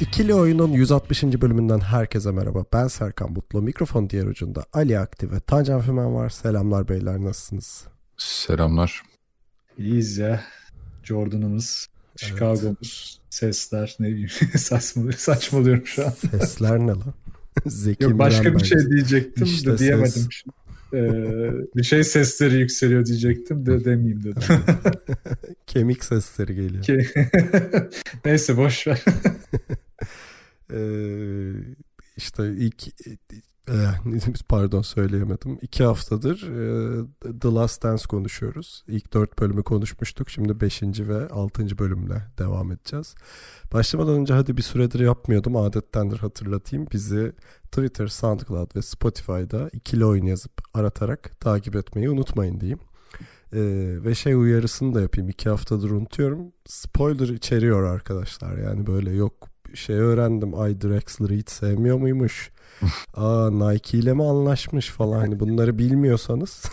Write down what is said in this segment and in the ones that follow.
İkili Oyun'un 160. bölümünden herkese merhaba. Ben Serkan Mutlu. Mikrofon diğer ucunda Ali Aktif ve Tancan Fümen var. Selamlar beyler nasılsınız? Selamlar. İyiyiz ya. Jordan'ımız, Chicago'muz, sesler ne bileyim saçmalıyorum, saçmalıyorum şu an. Sesler ne lan? Zeki Yok başka bir bence. şey diyecektim İşte de diyemedim. ses. Ee, bir şey sesleri yükseliyor diyecektim de demeyeyim dedim. Kemik sesleri geliyor. Neyse boş ver. Ee, işte ilk eh, pardon söyleyemedim. İki haftadır e, The Last Dance konuşuyoruz. İlk dört bölümü konuşmuştuk. Şimdi beşinci ve altıncı bölümle devam edeceğiz. Başlamadan önce hadi bir süredir yapmıyordum. Adettendir hatırlatayım. Bizi Twitter, SoundCloud ve Spotify'da ikili oyun yazıp aratarak takip etmeyi unutmayın diyeyim. Ee, ve şey uyarısını da yapayım. İki haftadır unutuyorum. Spoiler içeriyor arkadaşlar. Yani böyle yok şey öğrendim. Ay Drexler'ı hiç sevmiyor muymuş? Aa Nike ile mi anlaşmış falan. Hani bunları bilmiyorsanız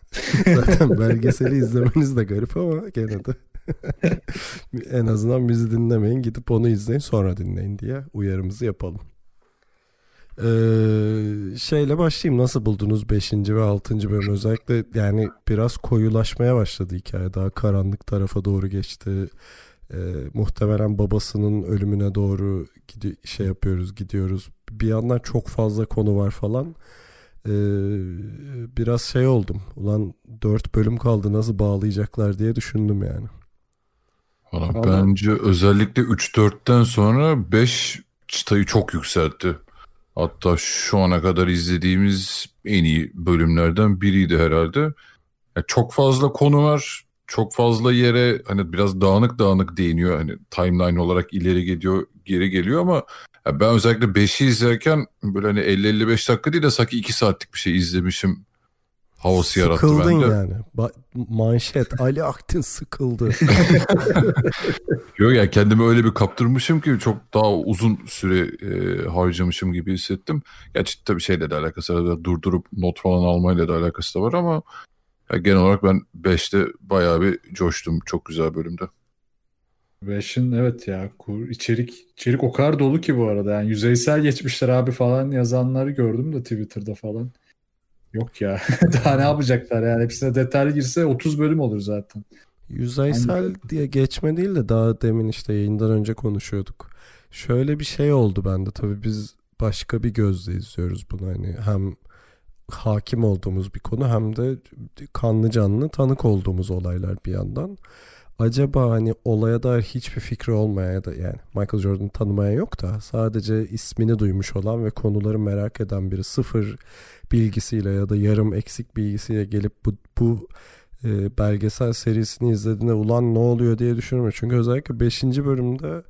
zaten belgeseli izlemeniz de garip ama gene de en azından bizi dinlemeyin. Gidip onu izleyin sonra dinleyin diye uyarımızı yapalım. Ee, şeyle başlayayım. Nasıl buldunuz 5. ve 6. bölüm? Özellikle yani biraz koyulaşmaya başladı hikaye. Daha karanlık tarafa doğru geçti. Ee, muhtemelen babasının ölümüne doğru gidi şey yapıyoruz, gidiyoruz. Bir yandan çok fazla konu var falan. Ee, biraz şey oldum. Ulan 4 bölüm kaldı nasıl bağlayacaklar diye düşündüm yani. Valla bence özellikle 3-4'ten sonra 5 çıtayı çok yükseltti. Hatta şu ana kadar izlediğimiz en iyi bölümlerden biriydi herhalde. Ya çok fazla konu var. Çok fazla yere hani biraz dağınık dağınık değiniyor. Hani timeline olarak ileri gidiyor, geri geliyor ama ben özellikle 5'i izlerken böyle hani 50-55 dakika değil de sanki 2 saatlik bir şey izlemişim havası yarattı Sıkıldın bende. yani. Ba- manşet Ali Aktin sıkıldı. Yok ya kendimi öyle bir kaptırmışım ki çok daha uzun süre e, harcamışım gibi hissettim. Gerçi tabii şeyle de alakası var. Durdurup not falan almayla da alakası da var ama ya genel olarak ben 5'te bayağı bir coştum. Çok güzel bölümde. Beşin evet ya kur, içerik içerik o kadar dolu ki bu arada. Yani yüzeysel geçmişler abi falan yazanları gördüm de Twitter'da falan. Yok ya. Daha ne yapacaklar yani? Hepsine detaylı girse 30 bölüm olur zaten. Yüzeysel diye geçme değil de daha demin işte yayından önce konuşuyorduk. Şöyle bir şey oldu bende tabii biz başka bir gözle izliyoruz bunu hani hem hakim olduğumuz bir konu hem de kanlı canlı tanık olduğumuz olaylar bir yandan. Acaba hani olaya dair hiçbir fikri olmayan ya da yani Michael Jordan'ı tanımayan yok da sadece ismini duymuş olan ve konuları merak eden biri sıfır bilgisiyle ya da yarım eksik bilgisiyle gelip bu, bu e, belgesel serisini izlediğinde ulan ne oluyor diye düşünüyorum. Çünkü özellikle 5. bölümde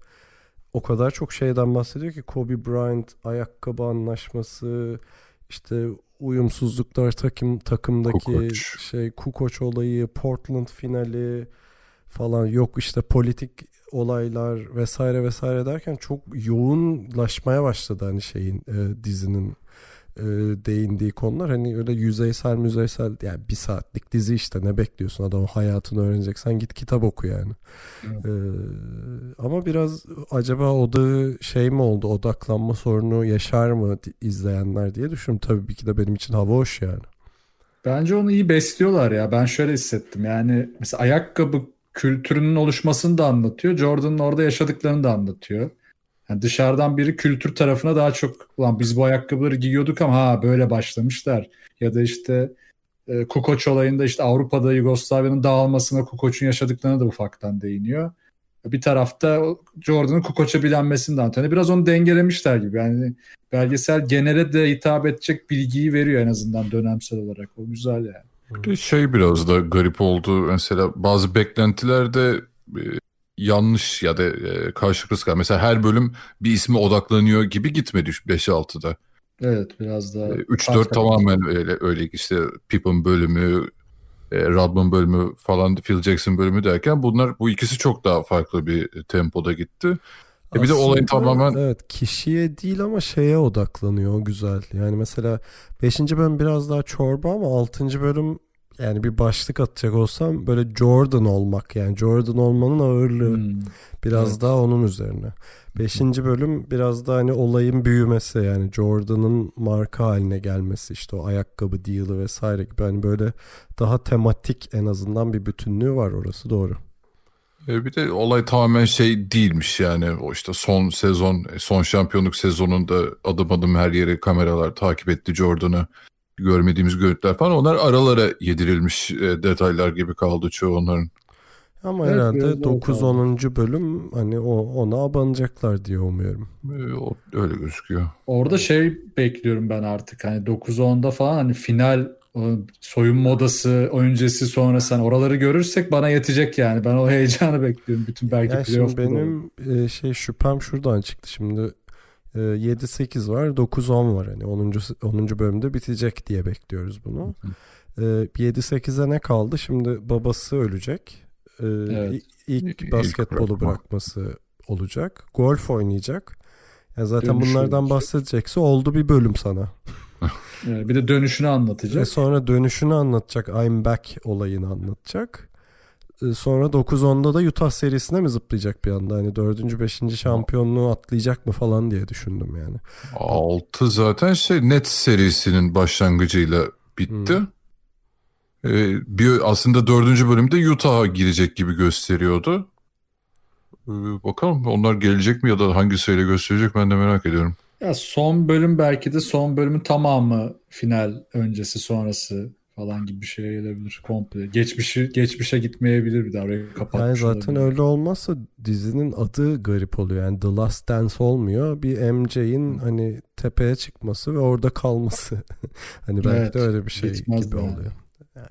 o kadar çok şeyden bahsediyor ki Kobe Bryant ayakkabı anlaşması işte uyumsuzluklar takım takımdaki Kukoc. şey Kukoc olayı, Portland finali falan yok işte politik olaylar vesaire vesaire derken çok yoğunlaşmaya başladı hani şeyin e, dizinin e, değindiği konular hani öyle yüzeysel müzeysel yani bir saatlik dizi işte ne bekliyorsun adamın hayatını öğreneceksen git kitap oku yani. Evet. E, ama biraz acaba odağı şey mi oldu odaklanma sorunu yaşar mı izleyenler diye düşünüyorum. Tabii ki de benim için hava hoş yani. Bence onu iyi besliyorlar ya. Ben şöyle hissettim. Yani mesela ayakkabı kültürünün oluşmasını da anlatıyor. Jordan'ın orada yaşadıklarını da anlatıyor. Yani dışarıdan biri kültür tarafına daha çok ulan biz bu ayakkabıları giyiyorduk ama ha böyle başlamışlar. Ya da işte e, Kukoc olayında işte Avrupa'da Yugoslavya'nın dağılmasına Kukoc'un yaşadıklarına da ufaktan değiniyor. Bir tarafta Jordan'ın Kukoc'a bilenmesini de anlatıyor. Yani biraz onu dengelemişler gibi. Yani belgesel genele de hitap edecek bilgiyi veriyor en azından dönemsel olarak. O güzel yani. Şey biraz da garip oldu. Mesela bazı beklentilerde e, yanlış ya da e, karşılıklı mesela her bölüm bir isme odaklanıyor gibi gitmedi 5-6'da. Evet biraz daha. 3-4 tamamen öyle, öyle işte Pippen bölümü, e, Rodman bölümü falan Phil Jackson bölümü derken bunlar bu ikisi çok daha farklı bir tempoda gitti. E bir de olayın tamamen... Evet kişiye değil ama şeye odaklanıyor güzel. Yani mesela 5. bölüm biraz daha çorba ama 6. bölüm yani bir başlık atacak olsam böyle Jordan olmak yani Jordan olmanın ağırlığı hmm. biraz evet. daha onun üzerine. Beşinci bölüm biraz daha hani olayın büyümesi yani Jordan'ın marka haline gelmesi işte o ayakkabı deal'ı vesaire gibi hani böyle daha tematik en azından bir bütünlüğü var orası doğru. E bir de olay tamamen şey değilmiş yani o işte son sezon son şampiyonluk sezonunda adım adım her yere kameralar takip etti Jordan'ı görmediğimiz görüntüler falan onlar aralara yedirilmiş e, detaylar gibi kaldı çoğu onların. Ama evet, herhalde 9-10. bölüm hani o ona abanacaklar diye umuyorum. E, öyle gözüküyor. Orada şey bekliyorum ben artık hani 9-10'da falan hani final soyunma odası öncesi sonrası hani oraları görürsek bana yetecek yani. Ben o heyecanı bekliyorum. Bütün belki yani playoff benim e, şey şüphem şuradan çıktı. Şimdi 7-8 ee, var 9-10 var hani 10. 10. bölümde bitecek diye bekliyoruz bunu. Ee, 7-8'e ne kaldı? Şimdi babası ölecek. Ee, evet. İlk basketbolu İlk bırakması olacak. Golf oynayacak. Yani zaten Dönüşü bunlardan olacak. bahsedecekse oldu bir bölüm sana. bir de dönüşünü anlatacak. Ve sonra dönüşünü anlatacak. I'm back olayını anlatacak. Ee, sonra 9-10'da da Utah serisine mi zıplayacak bir anda? Hani 4. 5. şampiyonluğu atlayacak mı falan diye düşündüm yani. 6 zaten şey net serisinin başlangıcıyla bitti. Hmm. Ee, bir aslında 4. bölümde Utah'a girecek gibi gösteriyordu. Ee, bakalım onlar gelecek mi ya da hangi sayıyla gösterecek ben de merak ediyorum. Ya son bölüm belki de son bölümün tamamı final öncesi sonrası falan gibi bir şeye gelebilir komple. Geçmişi geçmişe gitmeyebilir bir daha orayı kapatmış Yani zaten olabilir. öyle olmazsa dizinin adı garip oluyor. Yani The Last Dance olmuyor. Bir MJ'in hani tepeye çıkması ve orada kalması. hani belki evet, de öyle bir şey gibi yani. oluyor. Yani,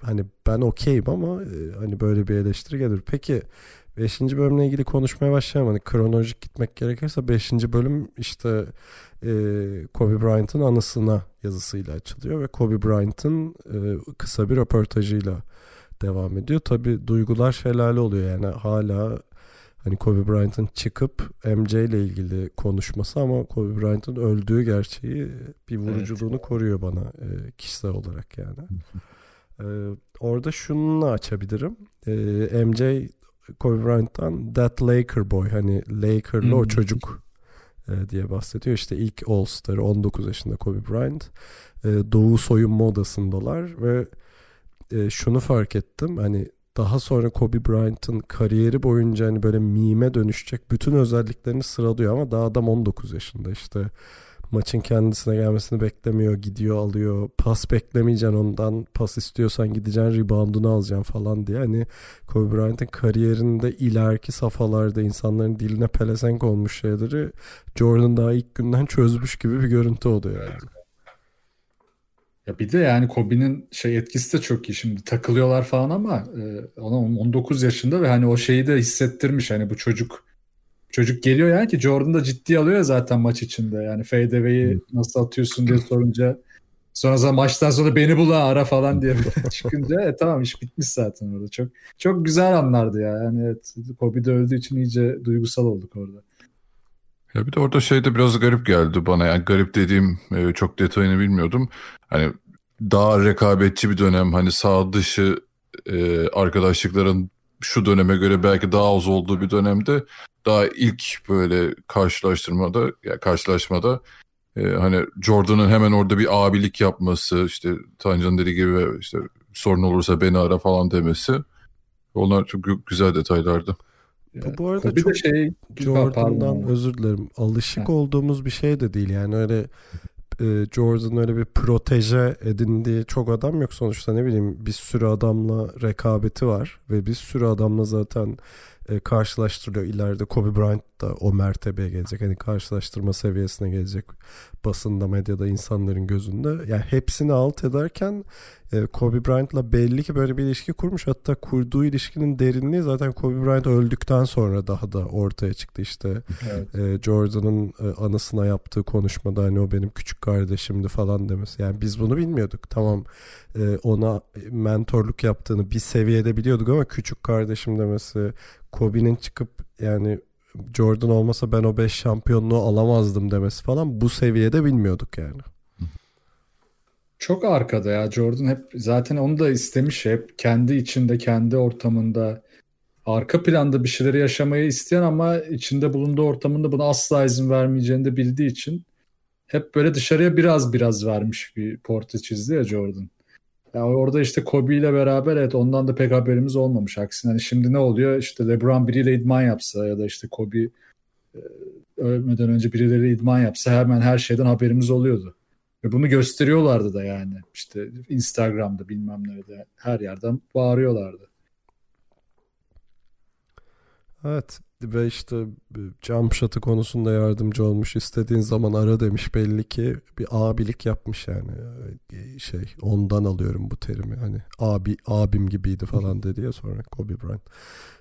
hani ben okeyim ama e, hani böyle bir eleştiri gelir. Peki 5. bölümle ilgili konuşmaya başlayalım. Hani kronolojik gitmek gerekirse 5. bölüm işte e, Kobe Bryant'ın anısına yazısıyla açılıyor ve Kobe Bryant'ın e, kısa bir röportajıyla devam ediyor. Tabi duygular şelale oluyor yani hala hani Kobe Bryant'ın çıkıp MJ ile ilgili konuşması ama Kobe Bryant'ın öldüğü gerçeği bir vuruculuğunu evet. koruyor bana e, kişisel olarak yani. e, orada şunu açabilirim. E, MJ Kobe Bryant'tan That Laker Boy hani Laker'lı o çocuk e, diye bahsediyor. İşte ilk All Star 19 yaşında Kobe Bryant. E, doğu soyunma odasındalar ve e, şunu fark ettim. Hani daha sonra Kobe Bryant'ın kariyeri boyunca hani böyle mime dönüşecek bütün özelliklerini sıralıyor ama daha adam 19 yaşında işte maçın kendisine gelmesini beklemiyor. Gidiyor alıyor. Pas beklemeyeceksin ondan. Pas istiyorsan gideceksin reboundunu alacaksın falan diye. Hani Kobe Bryant'ın kariyerinde ileriki safhalarda insanların diline pelesenk olmuş şeyleri Jordan daha ilk günden çözmüş gibi bir görüntü oluyor yani. Ya bir de yani Kobe'nin şey etkisi de çok iyi şimdi takılıyorlar falan ama e, ona 19 yaşında ve hani o şeyi de hissettirmiş hani bu çocuk çocuk geliyor yani ki Jordan da ciddi alıyor zaten maç içinde. Yani fadeaway'i nasıl atıyorsun diye sorunca sonra maçtan sonra beni bul ara falan diye çıkınca e, tamam iş bitmiş zaten orada. Çok çok güzel anlardı ya. Yani evet Kobe de öldüğü için iyice duygusal olduk orada. Ya bir de orada şey de biraz garip geldi bana. Yani garip dediğim e, çok detayını bilmiyordum. Hani daha rekabetçi bir dönem hani sağ dışı e, arkadaşlıkların şu döneme göre belki daha az olduğu bir dönemde daha ilk böyle karşılaştırmada ya karşılaşmada e, hani Jordan'ın hemen orada bir abilik yapması işte Tancan dediği gibi işte sorun olursa beni ara falan demesi onlar çok güzel detaylardı. Bu, bu arada bir çok şey Jordan'dan özür dilerim. Alışık ha. olduğumuz bir şey de değil. Yani öyle e, Jordan öyle bir proteje edindiği çok adam yok sonuçta ne bileyim bir sürü adamla rekabeti var ve bir sürü adamla zaten e, karşılaştırılıyor. İleride Kobe Bryant hatta o mertebeye gelecek. Hani karşılaştırma seviyesine gelecek basında, medyada, insanların gözünde. Yani hepsini alt ederken e, Kobe Bryant'la belli ki böyle bir ilişki kurmuş. Hatta kurduğu ilişkinin derinliği zaten Kobe Bryant öldükten sonra daha da ortaya çıktı. İşte Evet. e, Jordan'ın e, anısına yaptığı konuşmada hani o benim küçük kardeşimdi falan demesi. Yani biz bunu bilmiyorduk. Tamam e, ona mentorluk yaptığını bir seviyede biliyorduk ama küçük kardeşim demesi, Kobe'nin çıkıp yani Jordan olmasa ben o 5 şampiyonluğu alamazdım demesi falan bu seviyede bilmiyorduk yani. Çok arkada ya Jordan hep zaten onu da istemiş hep kendi içinde kendi ortamında arka planda bir şeyleri yaşamayı isteyen ama içinde bulunduğu ortamında buna asla izin vermeyeceğini de bildiği için hep böyle dışarıya biraz biraz vermiş bir portre çizdi ya Jordan. Ya orada işte Kobe ile beraber evet ondan da pek haberimiz olmamış. Aksine hani şimdi ne oluyor? İşte LeBron biriyle idman yapsa ya da işte Kobe e, ölmeden önce birileri idman yapsa hemen her şeyden haberimiz oluyordu. Ve bunu gösteriyorlardı da yani. İşte Instagram'da bilmem nerede her yerden bağırıyorlardı. Evet ve işte jump shot'ı konusunda yardımcı olmuş. İstediğin zaman ara demiş belli ki bir abilik yapmış yani. Şey ondan alıyorum bu terimi. Hani abi abim gibiydi falan dedi ya sonra Kobe Bryant.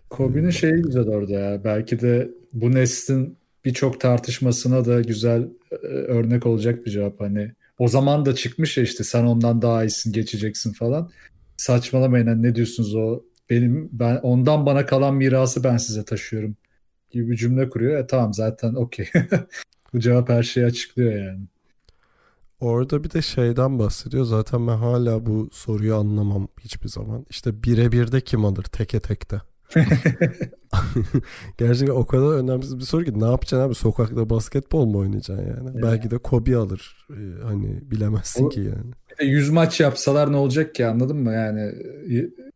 Kobe'nin şeyi güzel orada ya. Belki de bu neslin birçok tartışmasına da güzel e, örnek olacak bir cevap. Hani o zaman da çıkmış ya işte sen ondan daha iyisin geçeceksin falan. Saçmalamayın hani ne diyorsunuz o benim ben ondan bana kalan mirası ben size taşıyorum gibi bir cümle kuruyor. E tamam zaten okey. Bu cevap her şeyi açıklıyor yani. Orada bir de şeyden bahsediyor. Zaten ben hala bu soruyu anlamam hiçbir zaman. İşte birebir de kim alır teke tekte? Gerçekten o kadar önemsiz bir soru ki ne yapacaksın abi sokakta basketbol mu oynayacaksın yani? Ya. Belki de Kobe alır. Ee, hani bilemezsin O- ki yani. De 100 maç yapsalar ne olacak ki anladın mı? Yani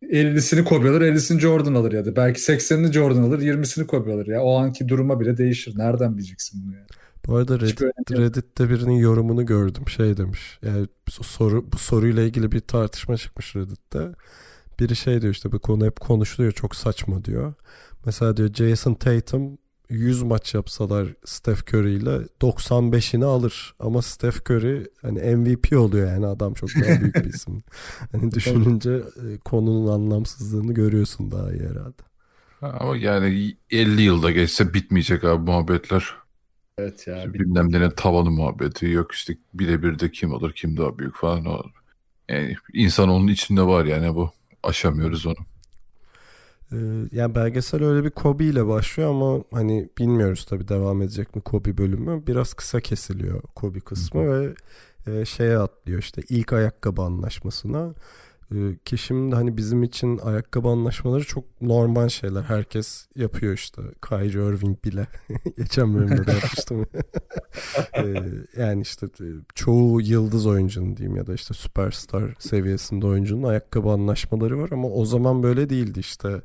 50'sini Kobe alır 50'sini Jordan alır ya da belki 80'ini Jordan alır 20'sini Kobe alır ya. O anki duruma bile değişir. Nereden bileceksin bunu ya? Bu arada Reddit. Reddit'te birinin yorumunu gördüm. Şey demiş. Yani bu soru bu soruyla ilgili bir tartışma çıkmış Reddit'te. Biri şey diyor işte bu konu hep konuşuluyor çok saçma diyor. Mesela diyor Jason Tatum 100 maç yapsalar Steph Curry ile 95'ini alır. Ama Steph Curry hani MVP oluyor yani adam çok daha büyük bir isim. Hani düşününce e, konunun anlamsızlığını görüyorsun daha iyi herhalde. Ama yani 50 yılda geçse bitmeyecek abi muhabbetler. Evet ya. bir- Bilmem ne tavanı muhabbeti yok işte birebir de kim olur kim daha büyük falan. O, yani insan onun içinde var yani bu. Aşamıyoruz onu. Ee, yani belgesel öyle bir Kobe ile başlıyor ama hani bilmiyoruz tabii devam edecek mi Kobe bölümü. Biraz kısa kesiliyor Kobe kısmı ve e, şeye atlıyor işte ilk ayakkabı anlaşmasına. Ee, ki şimdi hani bizim için ayakkabı anlaşmaları çok normal şeyler. Herkes yapıyor işte. Kyrie Irving bile. Geçen bölümde de yapmıştım. Ee, yani işte e, çoğu yıldız oyuncunun diyeyim ya da işte süperstar seviyesinde oyuncunun ayakkabı anlaşmaları var ama o zaman böyle değildi işte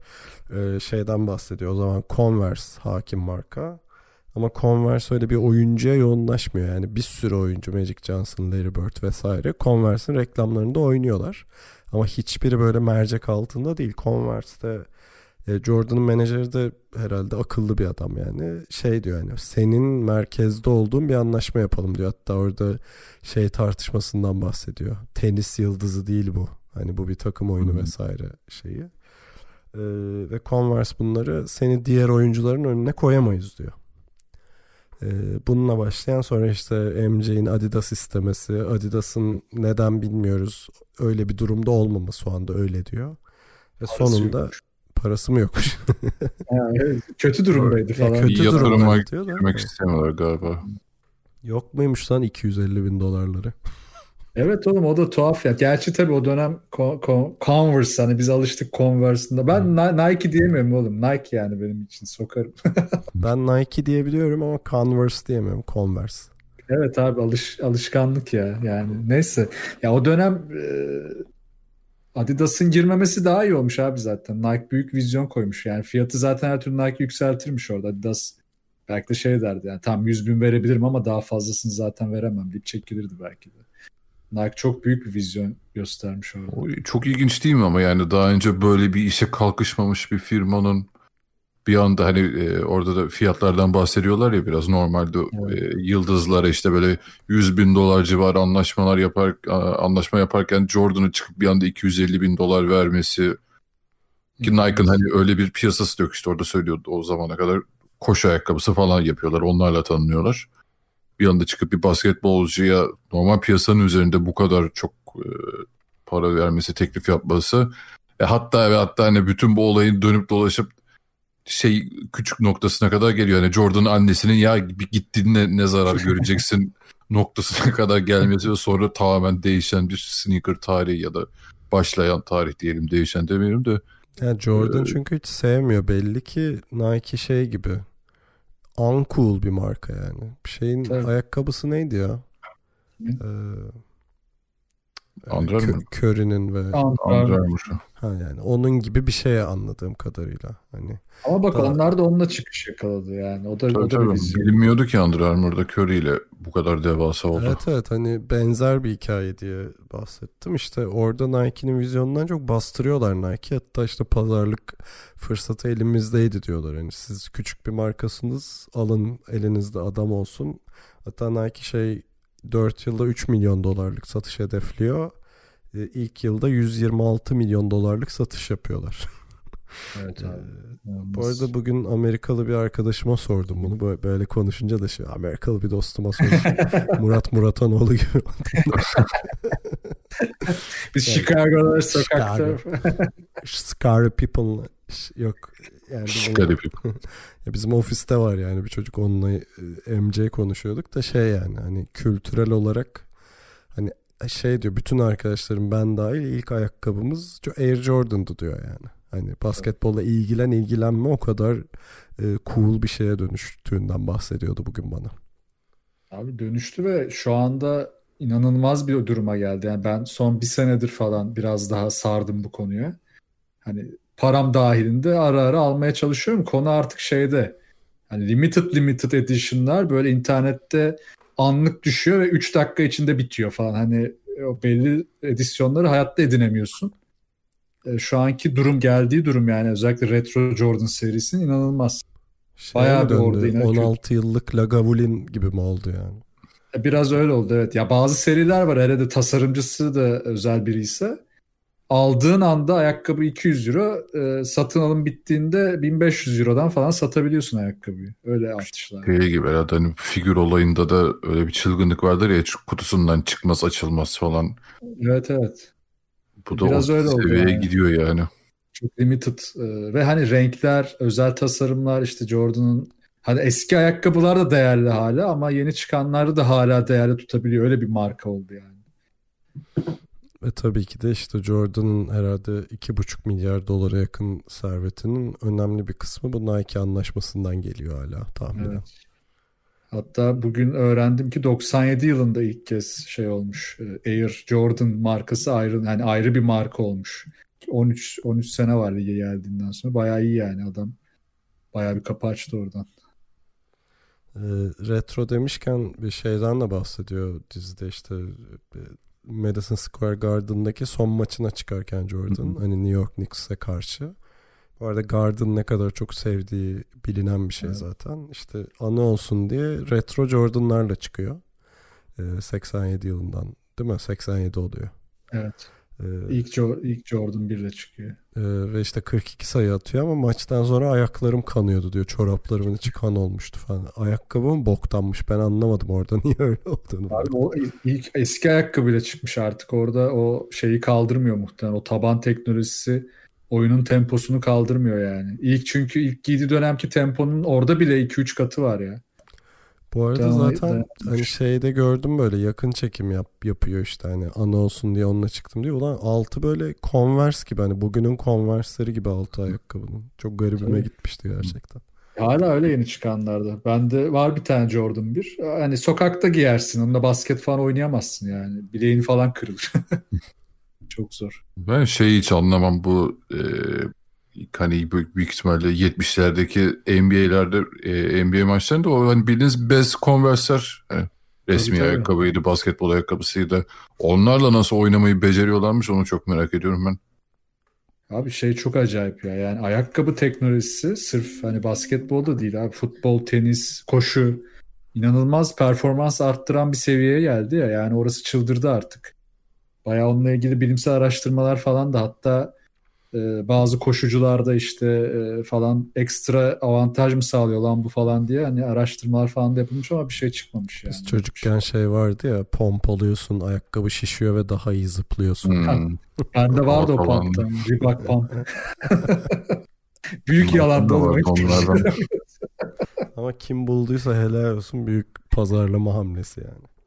Ee, şeyden bahsediyor o zaman Converse hakim marka ama Converse öyle bir oyuncuya yoğunlaşmıyor yani bir sürü oyuncu Magic Johnson, Larry Bird vesaire Converse'in reklamlarında oynuyorlar ama hiçbiri böyle mercek altında değil Converse'te e, Jordan'ın menajeri de herhalde akıllı bir adam yani. Şey diyor yani senin merkezde olduğun bir anlaşma yapalım diyor. Hatta orada şey tartışmasından bahsediyor. Tenis yıldızı değil bu. Hani bu bir takım oyunu Hı hı. vesaire şeyi. E, ve Converse bunları seni diğer oyuncuların önüne koyamayız diyor. E, bununla başlayan sonra işte MJ'in Adidas istemesi, Adidas'ın neden bilmiyoruz öyle bir durumda olmaması o anda öyle diyor. Ve Parası sonunda yokmuş. parası mı yokmuş? Evet, kötü durumdaydı Ya falan. kötü Yatırıma durumda diyor da. Girmek istemiyorlar galiba. Yok muymuş lan 250 bin dolarları? Evet oğlum o da tuhaf ya. Gerçi tabii o dönem Con- Con- Converse hani biz alıştık Converse'ında. Ben Ni- Nike diyemiyorum oğlum. Nike yani benim için sokarım. Ben Nike diyebiliyorum ama Converse diyemiyorum. Converse. Evet abi alış alışkanlık ya yani neyse ya o dönem e, Adidas'ın girmemesi daha iyi olmuş abi zaten Nike büyük vizyon koymuş yani fiyatı zaten her türlü Nike yükseltirmiş orada Adidas belki de şey derdi yani tam 100 bin verebilirim ama daha fazlasını zaten veremem deyip çekilirdi belki de Nike çok büyük bir vizyon göstermiş orada. Çok ilginç değil mi ama yani daha önce böyle bir işe kalkışmamış bir firmanın bir anda hani e, orada da fiyatlardan bahsediyorlar ya biraz normalde Evet. e, yıldızlara işte böyle 100 bin dolar civarı anlaşmalar yapar anlaşma yaparken Jordan'ın çıkıp bir anda 250 bin dolar vermesi ki Nike'ın hani öyle bir piyasası yok işte orada söylüyordu o zamana kadar koşu ayakkabısı falan yapıyorlar onlarla tanınıyorlar. Bir anda çıkıp bir basketbolcuya normal piyasanın üzerinde bu kadar çok e, para vermesi teklif yapması e, hatta ve hatta hani bütün bu olayın dönüp dolaşıp şey küçük noktasına kadar geliyor. Yani Jordan'ın annesinin ya gittiğinde ne zarar göreceksin noktasına kadar gelmesi ve sonra tamamen değişen bir sneaker tarihi ya da başlayan tarih diyelim değişen demeyelim de Yani Jordan Ee, çünkü hiç sevmiyor belli ki Nike şey gibi uncool bir marka yani. Bir şeyin Tabii. ayakkabısı neydi ya? Ee, Armour. Curry'nin ve Armour. ha yani onun gibi bir şeye anladığım kadarıyla. Hani Ama bak Daha- onlar da onunla çıkış yakaladı yani. O da, Tabii, o da bir tabii. vizyon. Bilinmiyordu ki Under Armour'da Curry ile bu kadar devasa oldu. Evet evet hani benzer bir hikaye diye bahsettim. İşte orada Nike'nin vizyonundan çok bastırıyorlar Nike. Hatta işte pazarlık fırsatı elimizdeydi diyorlar. Hani siz küçük bir markasınız alın elinizde adam olsun. Hatta Nike şey 4 yılda 3 milyon dolarlık satış hedefliyor. E, İlk yılda 126 milyon dolarlık satış yapıyorlar. Evet Ee, abi. Bu arada bugün Amerikalı bir arkadaşıma sordum bunu. Böyle, böyle konuşunca da şey Amerikalı bir dostuma sordum. Murat Muratanoğlu gibi. Biz Chicago'da sokakta Scary people yok. Yani Garip. ya bizim ofiste var yani bir çocuk onunla e, MC konuşuyorduk da şey yani hani kültürel olarak şey diyor bütün arkadaşlarım ben dahil ilk ayakkabımız Air Jordan'dı diyor yani. Hani basketbolla ilgilen ilgilenme o kadar e, cool bir şeye dönüştüğünden bahsediyordu bugün bana. Abi dönüştü ve şu anda inanılmaz bir duruma geldi. Yani ben son bir senedir falan biraz daha sardım bu konuya. Hani param dahilinde ara ara almaya çalışıyorum. Konu artık şeyde. Hani limited limited edition'lar böyle internette anlık düşüyor ve 3 dakika içinde bitiyor falan. Hani o belli edisyonları hayatta edinemiyorsun. E, Şu anki durum geldiği durum yani özellikle Retro Jordan serisinin inanılmaz. Şey Bayağı bir orada döndü? yine 16 yıllık Lagavulin gibi mi oldu yani? E, Biraz öyle oldu evet. Ya bazı seriler var herhalde tasarımcısı da özel biri ise aldığın anda ayakkabı 200 euro e, satın alım bittiğinde 1500 eurodan falan satabiliyorsun ayakkabıyı. Öyle artışlar. Şey gibi herhalde hani figür olayında da öyle bir çılgınlık vardır ya kutusundan çıkmaz açılmaz falan. Evet evet. Bu da Biraz o öyle seviyeye yani. gidiyor yani. Çok limited e, ve hani renkler, özel tasarımlar işte Jordan'ın hani eski ayakkabılar da değerli hala ama yeni çıkanları da hala değerli tutabiliyor. Öyle bir marka oldu yani. Ve tabii ki de işte Jordan'ın herhalde 2,5 milyar dolara yakın servetinin önemli bir kısmı bu Nike anlaşmasından geliyor hala tahminen. Evet. Hatta bugün öğrendim ki 97 yılında ilk kez şey olmuş. e, Air Jordan markası ayrı yani ayrı bir marka olmuş. 13 13 sene var lige geldiğinden sonra. Bayağı iyi yani adam. Bayağı bir kapı açtı oradan. Ee, retro demişken bir şeyden de bahsediyor dizide işte e, Madison Square Garden'daki son maçına çıkarken Jordan hani New York Knicks'e karşı. Bu arada Garden ne kadar çok sevdiği bilinen bir şey Evet. zaten. İşte anı olsun diye retro Jordan'larla çıkıyor. Ee, 87 yılından değil mi? 87 oluyor. Evet. Ee, İlk, Jo- ilk Jordan 1 ile çıkıyor. Ee, ve işte 42 sayı atıyor ama maçtan sonra ayaklarım kanıyordu diyor. Çoraplarımın içi kan olmuştu falan. Ayakkabım boktanmış. Ben anlamadım orada niye öyle olduğunu. Abi o ilk eski ayakkabıyla çıkmış artık. Orada o şeyi kaldırmıyor muhtemelen. O taban teknolojisi oyunun temposunu kaldırmıyor yani. İlk çünkü ilk giydiği dönemki temponun orada bile 2-3 katı var ya. Bu arada Tamam, zaten hani şeyde gördüm böyle yakın çekim yap, yapıyor işte hani ana olsun diye onunla çıktım diyor. Ulan altı böyle Converse gibi hani bugünün Converse'leri gibi altı ayakkabının. Çok garibime Tabii. gitmişti gerçekten. Hala öyle yeni çıkanlarda. Bende var bir tane Jordan 1. Hani sokakta giyersin. Onunla basket falan oynayamazsın yani. Bileğin falan kırılır. Çok zor. Ben şeyi hiç anlamam bu e, hani büyük, büyük ihtimalle 70'lerdeki NBA'lerde e, NBA maçlarında o hani bildiğiniz bez Converse'ler e, resmi Tabii, tabii. ayakkabıydı, basketbol ayakkabısıydı. Onlarla nasıl oynamayı beceriyorlarmış onu çok merak ediyorum ben. Abi şey çok acayip ya. Yani ayakkabı teknolojisi sırf hani basketbolda değil abi. Futbol, tenis, koşu inanılmaz performans arttıran bir seviyeye geldi ya. Yani orası çıldırdı artık. Bayağı onunla ilgili bilimsel araştırmalar falan da hatta e, bazı koşucularda işte e, falan ekstra avantaj mı sağlıyor lan bu falan diye hani araştırmalar falan da yapılmış ama bir şey çıkmamış yani. Biz çocukken şey vardı ya pompalıyorsun ayakkabı şişiyor ve daha iyi zıplıyorsun. Hmm. Bende vardı o Falan. pump'tan. Reebok pump. Büyük yalan Da. Ama kim bulduysa helal olsun büyük pazarlama hamlesi yani.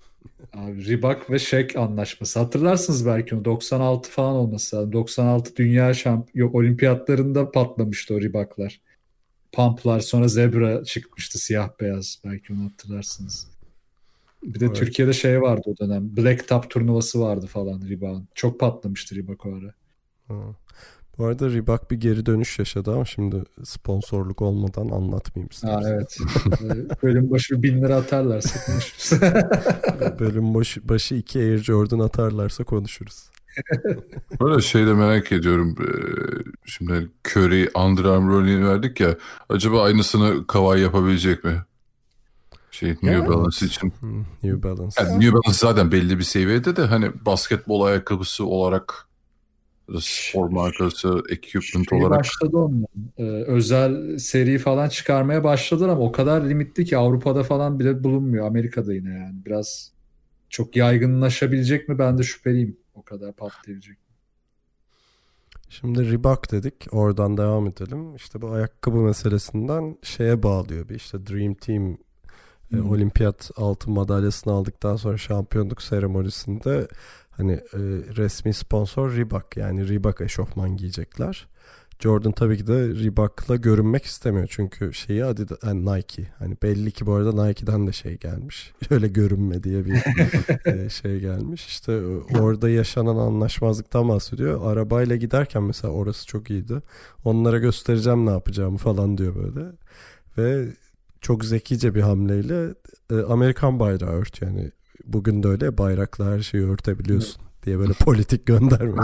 Abi Reebok ve Shaq anlaşması. Hatırlarsınız belki onu. 96 falan olması lazım. 96 Dünya Şamp yok Olimpiyatlarında patlamıştı o Reebok'lar. Pump'lar sonra Zebra çıkmıştı siyah beyaz. Belki onu hatırlarsınız. Bir de Evet. Türkiye'de şey vardı o dönem. Black Top turnuvası vardı falan Reebok'un. Çok patlamıştı Reebok o ara. Ha. Bu arada Reebok bir geri dönüş yaşadı ama şimdi sponsorluk olmadan anlatmayayım Ha istersen. evet. Ee, Bölüm başı bin lira atarlarsa konuşuruz. Bölüm başı, başı iki Air Jordan atarlarsa konuşuruz. Böyle şey de merak ediyorum. Ee, Şimdi Curry, Under Armour örneğini verdik ya. Acaba aynısını Kawhi yapabilecek mi? Şey New Ya, Balance için. New Balance. Yani New Balance zaten belli bir seviyede de hani basketbol ayakkabısı olarak spor markası, equipment Şey olarak başladı onun. Ee, özel seri falan çıkarmaya başladılar ama o kadar limitli ki Avrupa'da falan bile bulunmuyor. Amerika'da yine yani. Biraz çok yaygınlaşabilecek mi ben de şüpheliyim. O kadar patlayabilecek. Şimdi Reebok dedik. Oradan devam edelim. İşte bu ayakkabı meselesinden şeye bağlıyor bir işte Dream Team e, Hmm. olimpiyat altın madalyasını aldıktan sonra şampiyonluk seremonisinde hani e, resmi sponsor Reebok yani Reebok eşofman giyecekler. Jordan tabii ki de Reebok'la görünmek istemiyor çünkü şeyi Adidas yani Nike hani belli ki bu arada Nike'den de şey gelmiş. Öyle görünme diye bir e, şey gelmiş. İşte e, orada yaşanan anlaşmazlıktan bahsediyor. Arabayla giderken mesela orası çok iyiydi. Onlara göstereceğim ne yapacağımı falan diyor böyle. Ve çok zekice bir hamleyle e, Amerikan bayrağı örtüyor. Yani bugün de öyle bayrakla her şeyi örtebiliyorsun diye böyle politik gönderme.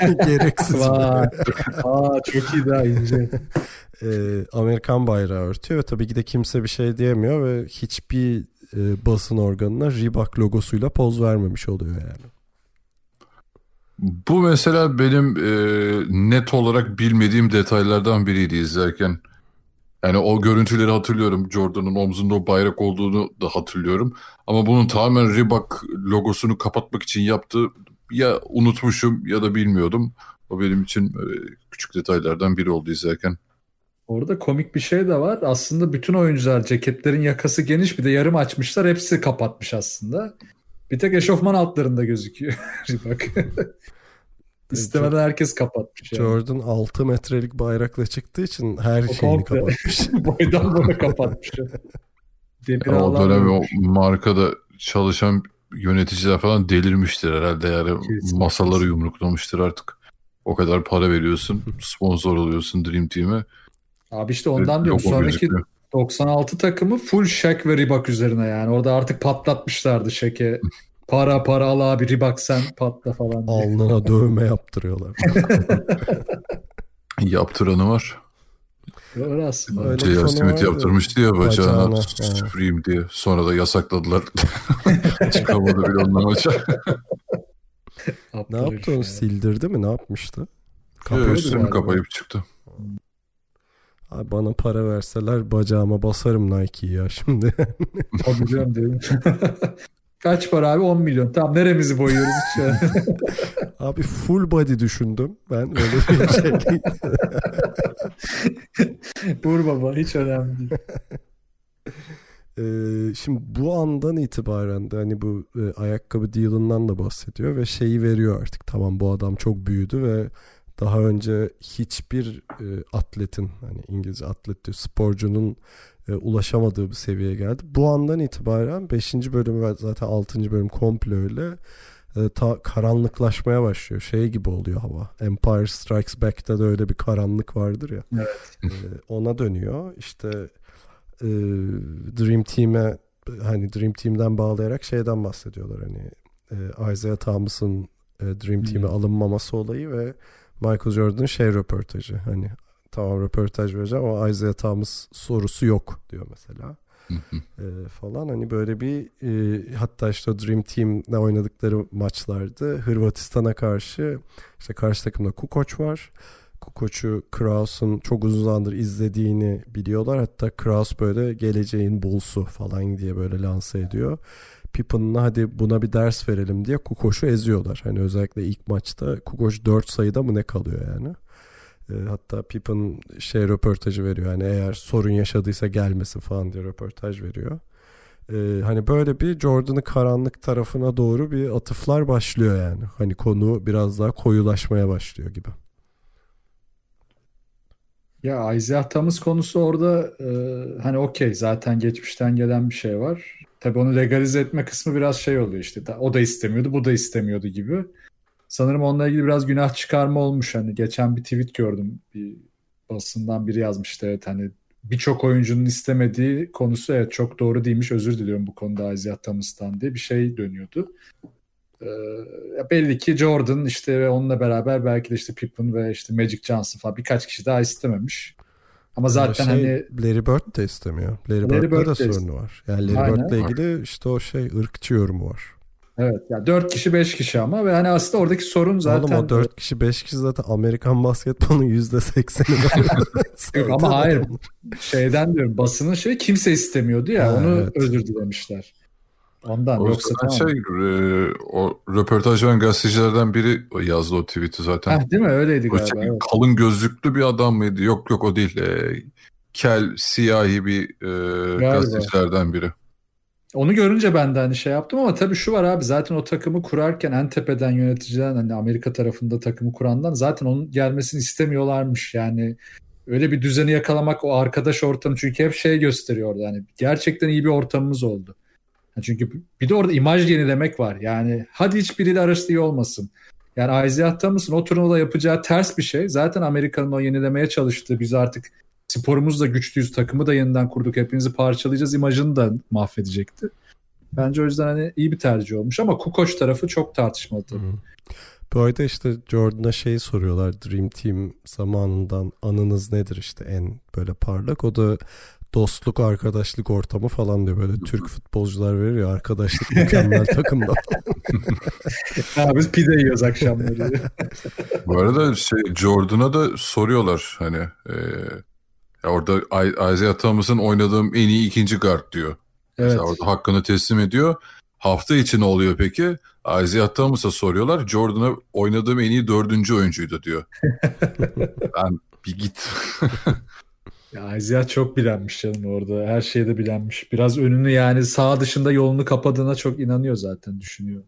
Gereksiz. Aa çok iyi daha ince. e, Amerikan bayrağı örtüyor ve tabii ki de kimse bir şey diyemiyor ve hiçbir e, basın organına Reebok logosuyla poz vermemiş oluyor yani. Bu mesela benim e, net olarak bilmediğim detaylardan biriydi izlerken. Yani o görüntüleri hatırlıyorum. Jordan'ın omzunda o bayrak olduğunu da hatırlıyorum. Ama bunun tamamen Reebok logosunu kapatmak için yaptığı ya unutmuşum ya da bilmiyordum. O benim için e, küçük detaylardan biri oldu izlerken. Orada komik bir şey de var. Aslında bütün oyuncular ceketlerin yakası geniş bir de yarım açmışlar. Hepsi kapatmış aslında. Bir tek eşofman altlarında gözüküyor. Bak. İstemeden herkes kapatmış. Yani. Jordan 6 metrelik bayrakla çıktığı için her O şeyini komple. kapatmış. Boydan boya kapatmış. Demir o dönem o markada çalışan yöneticiler falan delirmiştir herhalde. Yani Kesin. masaları yumruklamıştır artık. O kadar para veriyorsun, sponsor oluyorsun Dream Team'e. Abi işte ondan diyorum. Sonraki gözüküyor. 96 takımı full Shaq ve Reebok üzerine yani. Orada artık patlatmışlardı Shaq'e. Para para al abi sen patla falan diye. Alnına dövme yaptırıyorlar. Yaptıranı var. Öyle aslında. Öyle konu Smith yaptırmıştı ya bacağına Bacağına, Supreme diye. Sonra da yasakladılar. Çıkamadı bile ondan aşağı. Ne Aptal yaptı onu sildirdi mi ne yapmıştı? Kapıyordu Üstünü galiba. kapayıp çıktı. Abi bana para verseler bacağıma basarım Nike'yi ya şimdi. Tabii biliyorum diyorum. Kaç para abi? 10 milyon. Tamam neremizi boyuyoruz? Abi full body düşündüm. Ben öyle bir şey. Vur baba hiç önemli değil. Ee, şimdi bu andan itibaren de hani bu e, ayakkabı deal'ından da bahsediyor ve şeyi veriyor artık. Tamam bu adam çok büyüdü ve daha önce hiçbir e, atletin hani İngilizce atlet diyor sporcunun e, ulaşamadığı bir seviyeye geldi. Bu andan itibaren 5. bölüm ve zaten 6. bölüm komple öyle e, ta karanlıklaşmaya başlıyor. Şey gibi oluyor hava. Empire Strikes Back'te de öyle bir karanlık vardır ya. Evet. E, ona dönüyor. İşte e, Dream Team'e hani Dream Team'den bağlayarak şeyden bahsediyorlar hani e, Isaiah Thomas'ın e, Dream Team'e Hmm. alınmaması olayı ve Michael Jordan'ın şey röportajı. Hani tamam röportaj vereceğim ama Isaiah Thomas sorusu yok diyor mesela. e, falan hani böyle bir e, hatta işte Dream Team'le oynadıkları maçlardı. Hırvatistan'a karşı işte karşı takımda Kukoc var. Kukoc'u Kraus'un çok uzun zamandır izlediğini biliyorlar. Hatta Kraus böyle geleceğin Bulls'u falan diye böyle lanse ediyor. Pippen'la hadi buna bir ders verelim diye Kukoc'u eziyorlar. Hani özellikle ilk maçta Kukoc 4 sayıda mı ne kalıyor yani. E, hatta Pippen şey röportajı veriyor. Hani eğer sorun yaşadıysa gelmesin falan diye röportaj veriyor. E, hani böyle bir Jordan'ın karanlık tarafına doğru bir atıflar başlıyor yani. Hani konu biraz daha koyulaşmaya başlıyor gibi. Ya Isaiah Thomas konusu orada e, hani okey zaten geçmişten gelen bir şey var. Tabii onu legalize etme kısmı biraz şey oluyor işte. O da istemiyordu, bu da istemiyordu gibi. Sanırım onunla ilgili biraz günah çıkarma olmuş. Hani geçen bir tweet gördüm. Bir basından biri yazmıştı. Evet hani birçok oyuncunun istemediği konusu evet çok doğru değilmiş. Özür diliyorum bu konuda Isaiah Thomas'tan diye bir şey dönüyordu. Ee, belli ki Jordan işte ve onunla beraber belki de işte Pippen ve işte Magic Johnson falan birkaç kişi daha istememiş. Ama zaten şey, hani Larry Bird de istemiyor. Larry, Larry Bird'de Bird de sorunu var. Yani Larry. Bird'le ilgili işte o şey ırkçı yorumu var. Evet. Yani 4 kişi 5 kişi ama ve hani aslında oradaki sorun zaten Oğlum o 4 kişi 5 kişi zaten Amerikan basketbolunun %80'i. Yok ama hayır. Şeyden diyorum basının şey kimse istemiyordu ya. Ha, onu evet. özür dilemişler. Ondan o yoksa tamam. Şey, e, o röportaj veren gazetecilerden biri yazdı o tweet'i zaten. Heh, değil mi? Öyleydi galiba. Şey, evet. Kalın gözlüklü bir adam mıydı? Yok yok o değil. E, kel, siyahi bir e, gazetecilerden biri. Onu görünce ben de hani şey yaptım ama tabii şu var abi zaten o takımı kurarken en tepeden yöneticiden hani Amerika tarafında takımı kurandan zaten onun gelmesini istemiyorlarmış. Yani öyle bir düzeni yakalamak o arkadaş ortamı çünkü hep şey gösteriyordu hani gerçekten iyi bir ortamımız oldu. Çünkü bir de orada imaj yenilemek var. Yani hadi hiçbiriyle arası iyi olmasın. Yani Isaiah Thomas'ın o turnuvada yapacağı ters bir şey. Zaten Amerika'nın o yenilemeye çalıştığı biz artık sporumuzda güçlüyüz, takımı da yeniden kurduk, hepinizi parçalayacağız imajını da mahvedecekti. Bence o yüzden hani iyi bir tercih olmuş ama Kukoc tarafı çok tartışmalı tabii. Bu arada işte Jordan'a şeyi soruyorlar Dream Team zamanından anınız nedir işte en böyle parlak. O da dostluk, arkadaşlık ortamı falan diyor. Böyle Türk futbolcular veriyor arkadaşlık mükemmel takımda. ha, biz pide yiyoruz akşamları. Bu arada şey Jordan'a da soruyorlar hani e, orada Isaiah Thomas'ın oynadığım en iyi ikinci guard diyor. Evet. Mesela orada hakkını teslim ediyor. Hafta için oluyor peki? Isaiah Thomas'a soruyorlar. Jordan'a oynadığım en iyi dördüncü oyuncuydu diyor. ben bir git. Ya Isaiah çok bilenmiş canım orada. Her şeyde bilenmiş. Biraz önünü yani sağ dışında yolunu kapadığına çok inanıyor zaten düşünüyor.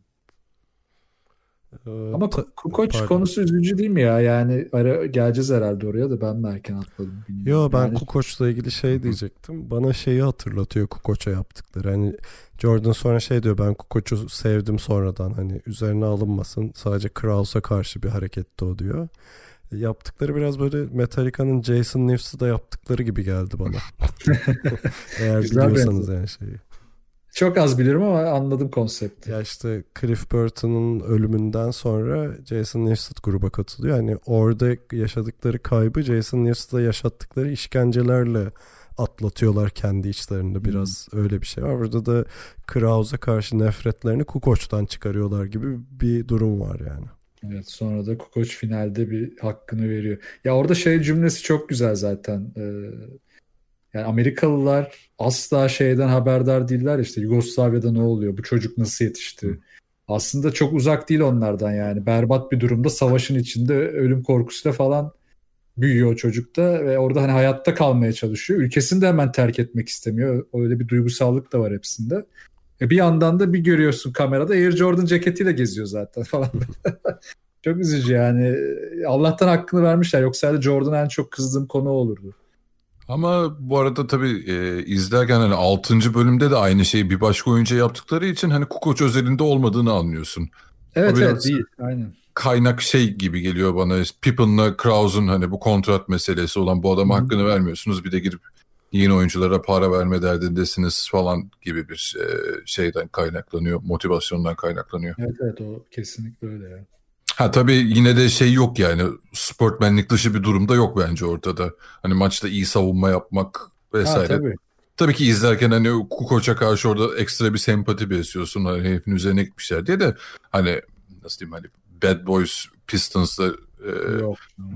Ee, Ama Kukoç konusu üzücü değil mi ya? Yani ara, geleceğiz herhalde oraya da ben mi erken atladım bilmiyorum. Yo ben yani... Kukoç'la ilgili şey diyecektim. Bana şeyi hatırlatıyor Kukoç'a yaptıkları. Hani Jordan sonra şey diyor ben Kukoç'u sevdim sonradan. Hani üzerine alınmasın. Sadece Krause'a karşı bir hareketti o diyor yaptıkları biraz böyle Metallica'nın Jason News'ı da yaptıkları gibi geldi bana. Eğer biliyorsanız yani şeyi. Çok az bilirim ama anladım konsepti. Ya işte Cliff Burton'un ölümünden sonra Jason Newsted gruba katılıyor. Yani orada yaşadıkları kaybı Jason Newsted'a yaşattıkları işkencelerle atlatıyorlar kendi içlerinde biraz hmm. öyle bir şey var. Burada da Krause'a karşı nefretlerini Kukoç'tan çıkarıyorlar gibi bir durum var yani. Evet sonra da Kukoc finalde bir hakkını veriyor. Ya orada şey cümlesi çok güzel zaten. Ee, yani Amerikalılar asla şeyden haberdar değiller işte Yugoslavya'da ne oluyor? Bu çocuk nasıl yetişti? Aslında çok uzak değil onlardan yani. Berbat bir durumda savaşın içinde ölüm korkusuyla falan büyüyor o çocuk da ve orada hani hayatta kalmaya çalışıyor. Ülkesini de hemen terk etmek istemiyor. Öyle bir duygusallık da var hepsinde. E bir yandan da bir görüyorsun kamerada Air Jordan ceketiyle geziyor zaten falan. çok üzücü yani. Allah'tan hakkını vermişler. Yoksa da Jordan en çok kızdığım konu olurdu. Ama bu arada tabii e, izlerken hani 6. bölümde de aynı şeyi bir başka oyuncu yaptıkları için hani Kukoç özelinde olmadığını anlıyorsun. Evet evet değil. Aynen. Kaynak şey gibi geliyor bana. Pippen'la Krause'un hani bu kontrat meselesi olan bu adama hakkını vermiyorsunuz. Bir de girip yeni oyunculara para verme derdindesiniz falan gibi bir e, şeyden kaynaklanıyor, motivasyondan kaynaklanıyor. Evet evet o kesinlikle öyle ya. Ha tabii yine de şey yok yani sportmenlik dışı bir durumda yok bence ortada. Hani maçta iyi savunma yapmak vesaire. Ha, tabii. Tabii ki izlerken hani Kukoç'a karşı orada ekstra bir sempati besliyorsun. Hani herifin üzerine gitmişler diye de hani nasıl diyeyim hani Bad Boys Pistons'da e.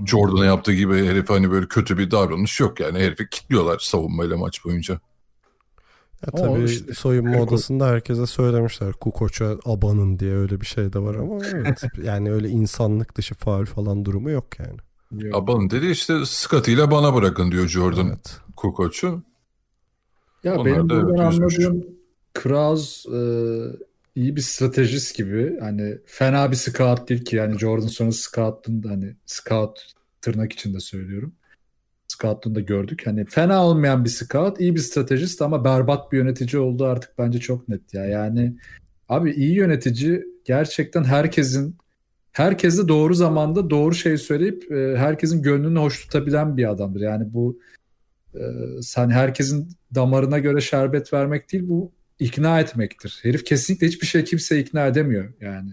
Jordan'a yaptığı gibi herif hani böyle kötü bir davranış yok yani. Herifi kilitliyorlar savunmayla maç boyunca. Ya Ama tabii işte soyunma odasında herkese söylemişler Kukoç'a abanın diye öyle bir şey de var ama evet yani öyle insanlık dışı faul falan durumu yok yani. Yok. Abalın dedi işte ile bana bırakın diyor Jordan Evet. Kukoç'u. Ya Onlar benim da buradan anladığım Kraus e, iyi bir stratejist gibi. Hani fena bir scout değil ki. Yani Jordan sonra scout'un da hani scout tırnak içinde söylüyorum. Scout'un da gördük. Hani fena olmayan bir scout, iyi bir stratejist ama berbat bir yönetici oldu artık bence çok net ya. Yani abi iyi yönetici gerçekten herkesin herkese doğru zamanda doğru şeyi söyleyip e, herkesin gönlünü hoş tutabilen bir adamdır. Yani bu e, sen herkesin damarına göre şerbet vermek değil bu ikna etmektir. Herif kesinlikle hiçbir şey kimse ikna edemiyor yani.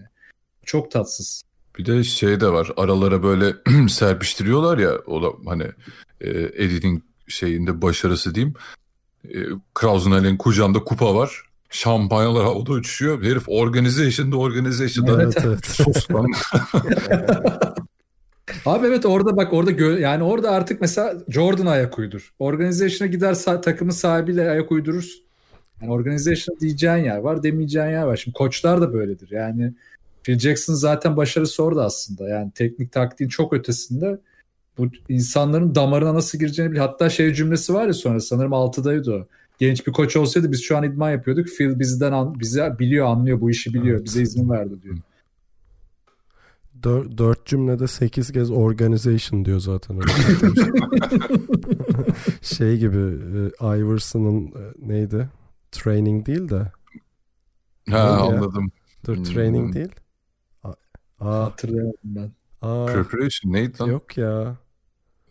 Çok tatsız. Bir de şey de var aralara böyle serpiştiriyorlar ya o da hani e, editing şeyinde başarısı diyeyim. E, Krausenel'in kucağında kupa var. Şampanyalar havada uçuşuyor. Herif organization'da organization'da Evet evet. sus lan. Abi evet orada bak orada gö- yani orada artık mesela Jordan ayak uydur. Organization'a gider sa- takımın sahibiyle ayak uydurursun. Yani organization diyeceğin yer var demeyeceğin yer var. Şimdi koçlar da böyledir. Yani Phil Jackson zaten başarısı orada aslında. Yani teknik taktiğin çok ötesinde bu insanların damarına nasıl gireceğini biliyor. Hatta şey cümlesi var ya sonra sanırım 6'daydı o. Genç bir koç olsaydı biz şu an idman yapıyorduk. Phil bizden an, bize biliyor, anlıyor, bu işi biliyor. Evet. Bize izin verdi diyor. Dör, dört cümlede sekiz kez organization diyor zaten. şey gibi e, Iverson'ın e, neydi? Training değil de. ha Neydi ya? anladım. Dur Hmm. training değil. A- Aa, Hatırlayamadım ben. aa, Preparation neydi lan? yok ya.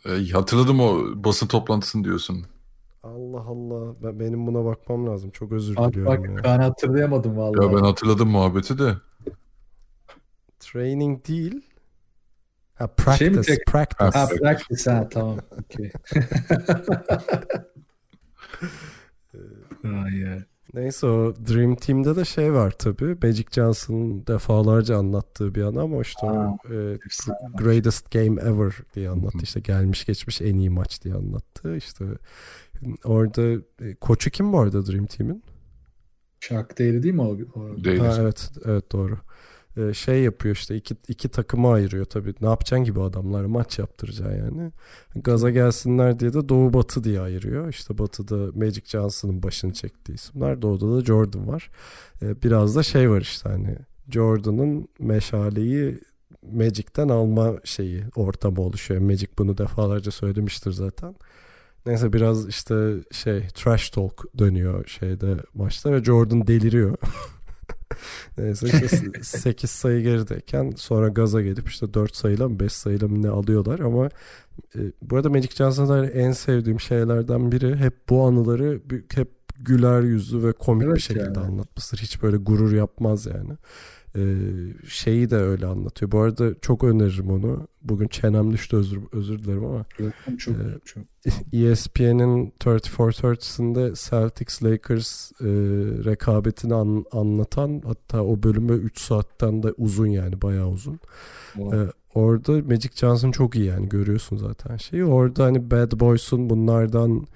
E, hatırladım o basın toplantısını diyorsun. Allah Allah. Ben, benim buna bakmam lazım. Çok özür Bak diliyorum bak ya. ben hatırlayamadım vallahi. Ya ben hatırladım muhabbeti de. Training değil. Ha practice. Şey mi tek- practice. Ha practice ha tamam. Okey. Ay ya. Neyse o Dream Team'de de şey var tabii. Magic Johnson'ın defalarca anlattığı bir an ama işte o, Aa, e, efsane maç. greatest game ever diye anlattı. İşte gelmiş geçmiş en iyi maç diye anlattı. İşte orada e, koçu kim bu arada Dream Team'in? Şak değeri değil mi o? o- Değil. Ha, evet evet doğru. Ee, şey yapıyor işte iki, iki takıma ayırıyor tabii. Ne yapacaksın gibi adamlar maç yaptıracaksın yani. Gaza gelsinler diye de Doğu Batı diye ayırıyor. İşte Batı'da Magic Johnson'ın başını çektiği isimler. Doğu'da da Jordan var. Ee, biraz da şey var işte hani Jordan'ın meşaleyi Magic'ten alma şeyi ortamı oluşuyor. Magic bunu defalarca söylemiştir zaten. Neyse biraz işte şey trash talk dönüyor şeyde maçta ve Jordan deliriyor. Neyse işte 8 sayı gerideyken sonra gaza gelip işte 4 sayıyla mı 5 sayıyla mı ne alıyorlar ama e, bu arada Magic Johnson'da en sevdiğim şeylerden biri hep bu anıları hep güler yüzlü ve komik Evet bir şekilde yani. anlatmasıdır. Hiç böyle gurur yapmaz yani. Ee, şeyi de öyle anlatıyor. Bu arada çok öneririm onu. Bugün çenem düştü özür, özür dilerim ama Çok, Ee, çok. ESPN'in 34-30'sında Celtics Lakers e, rekabetini an- anlatan hatta o bölümü 3 saatten de uzun yani bayağı uzun. Wow. Ee, orada Magic Johnson çok iyi yani görüyorsun zaten şeyi. Orada hani Bad Boys'un bunlardan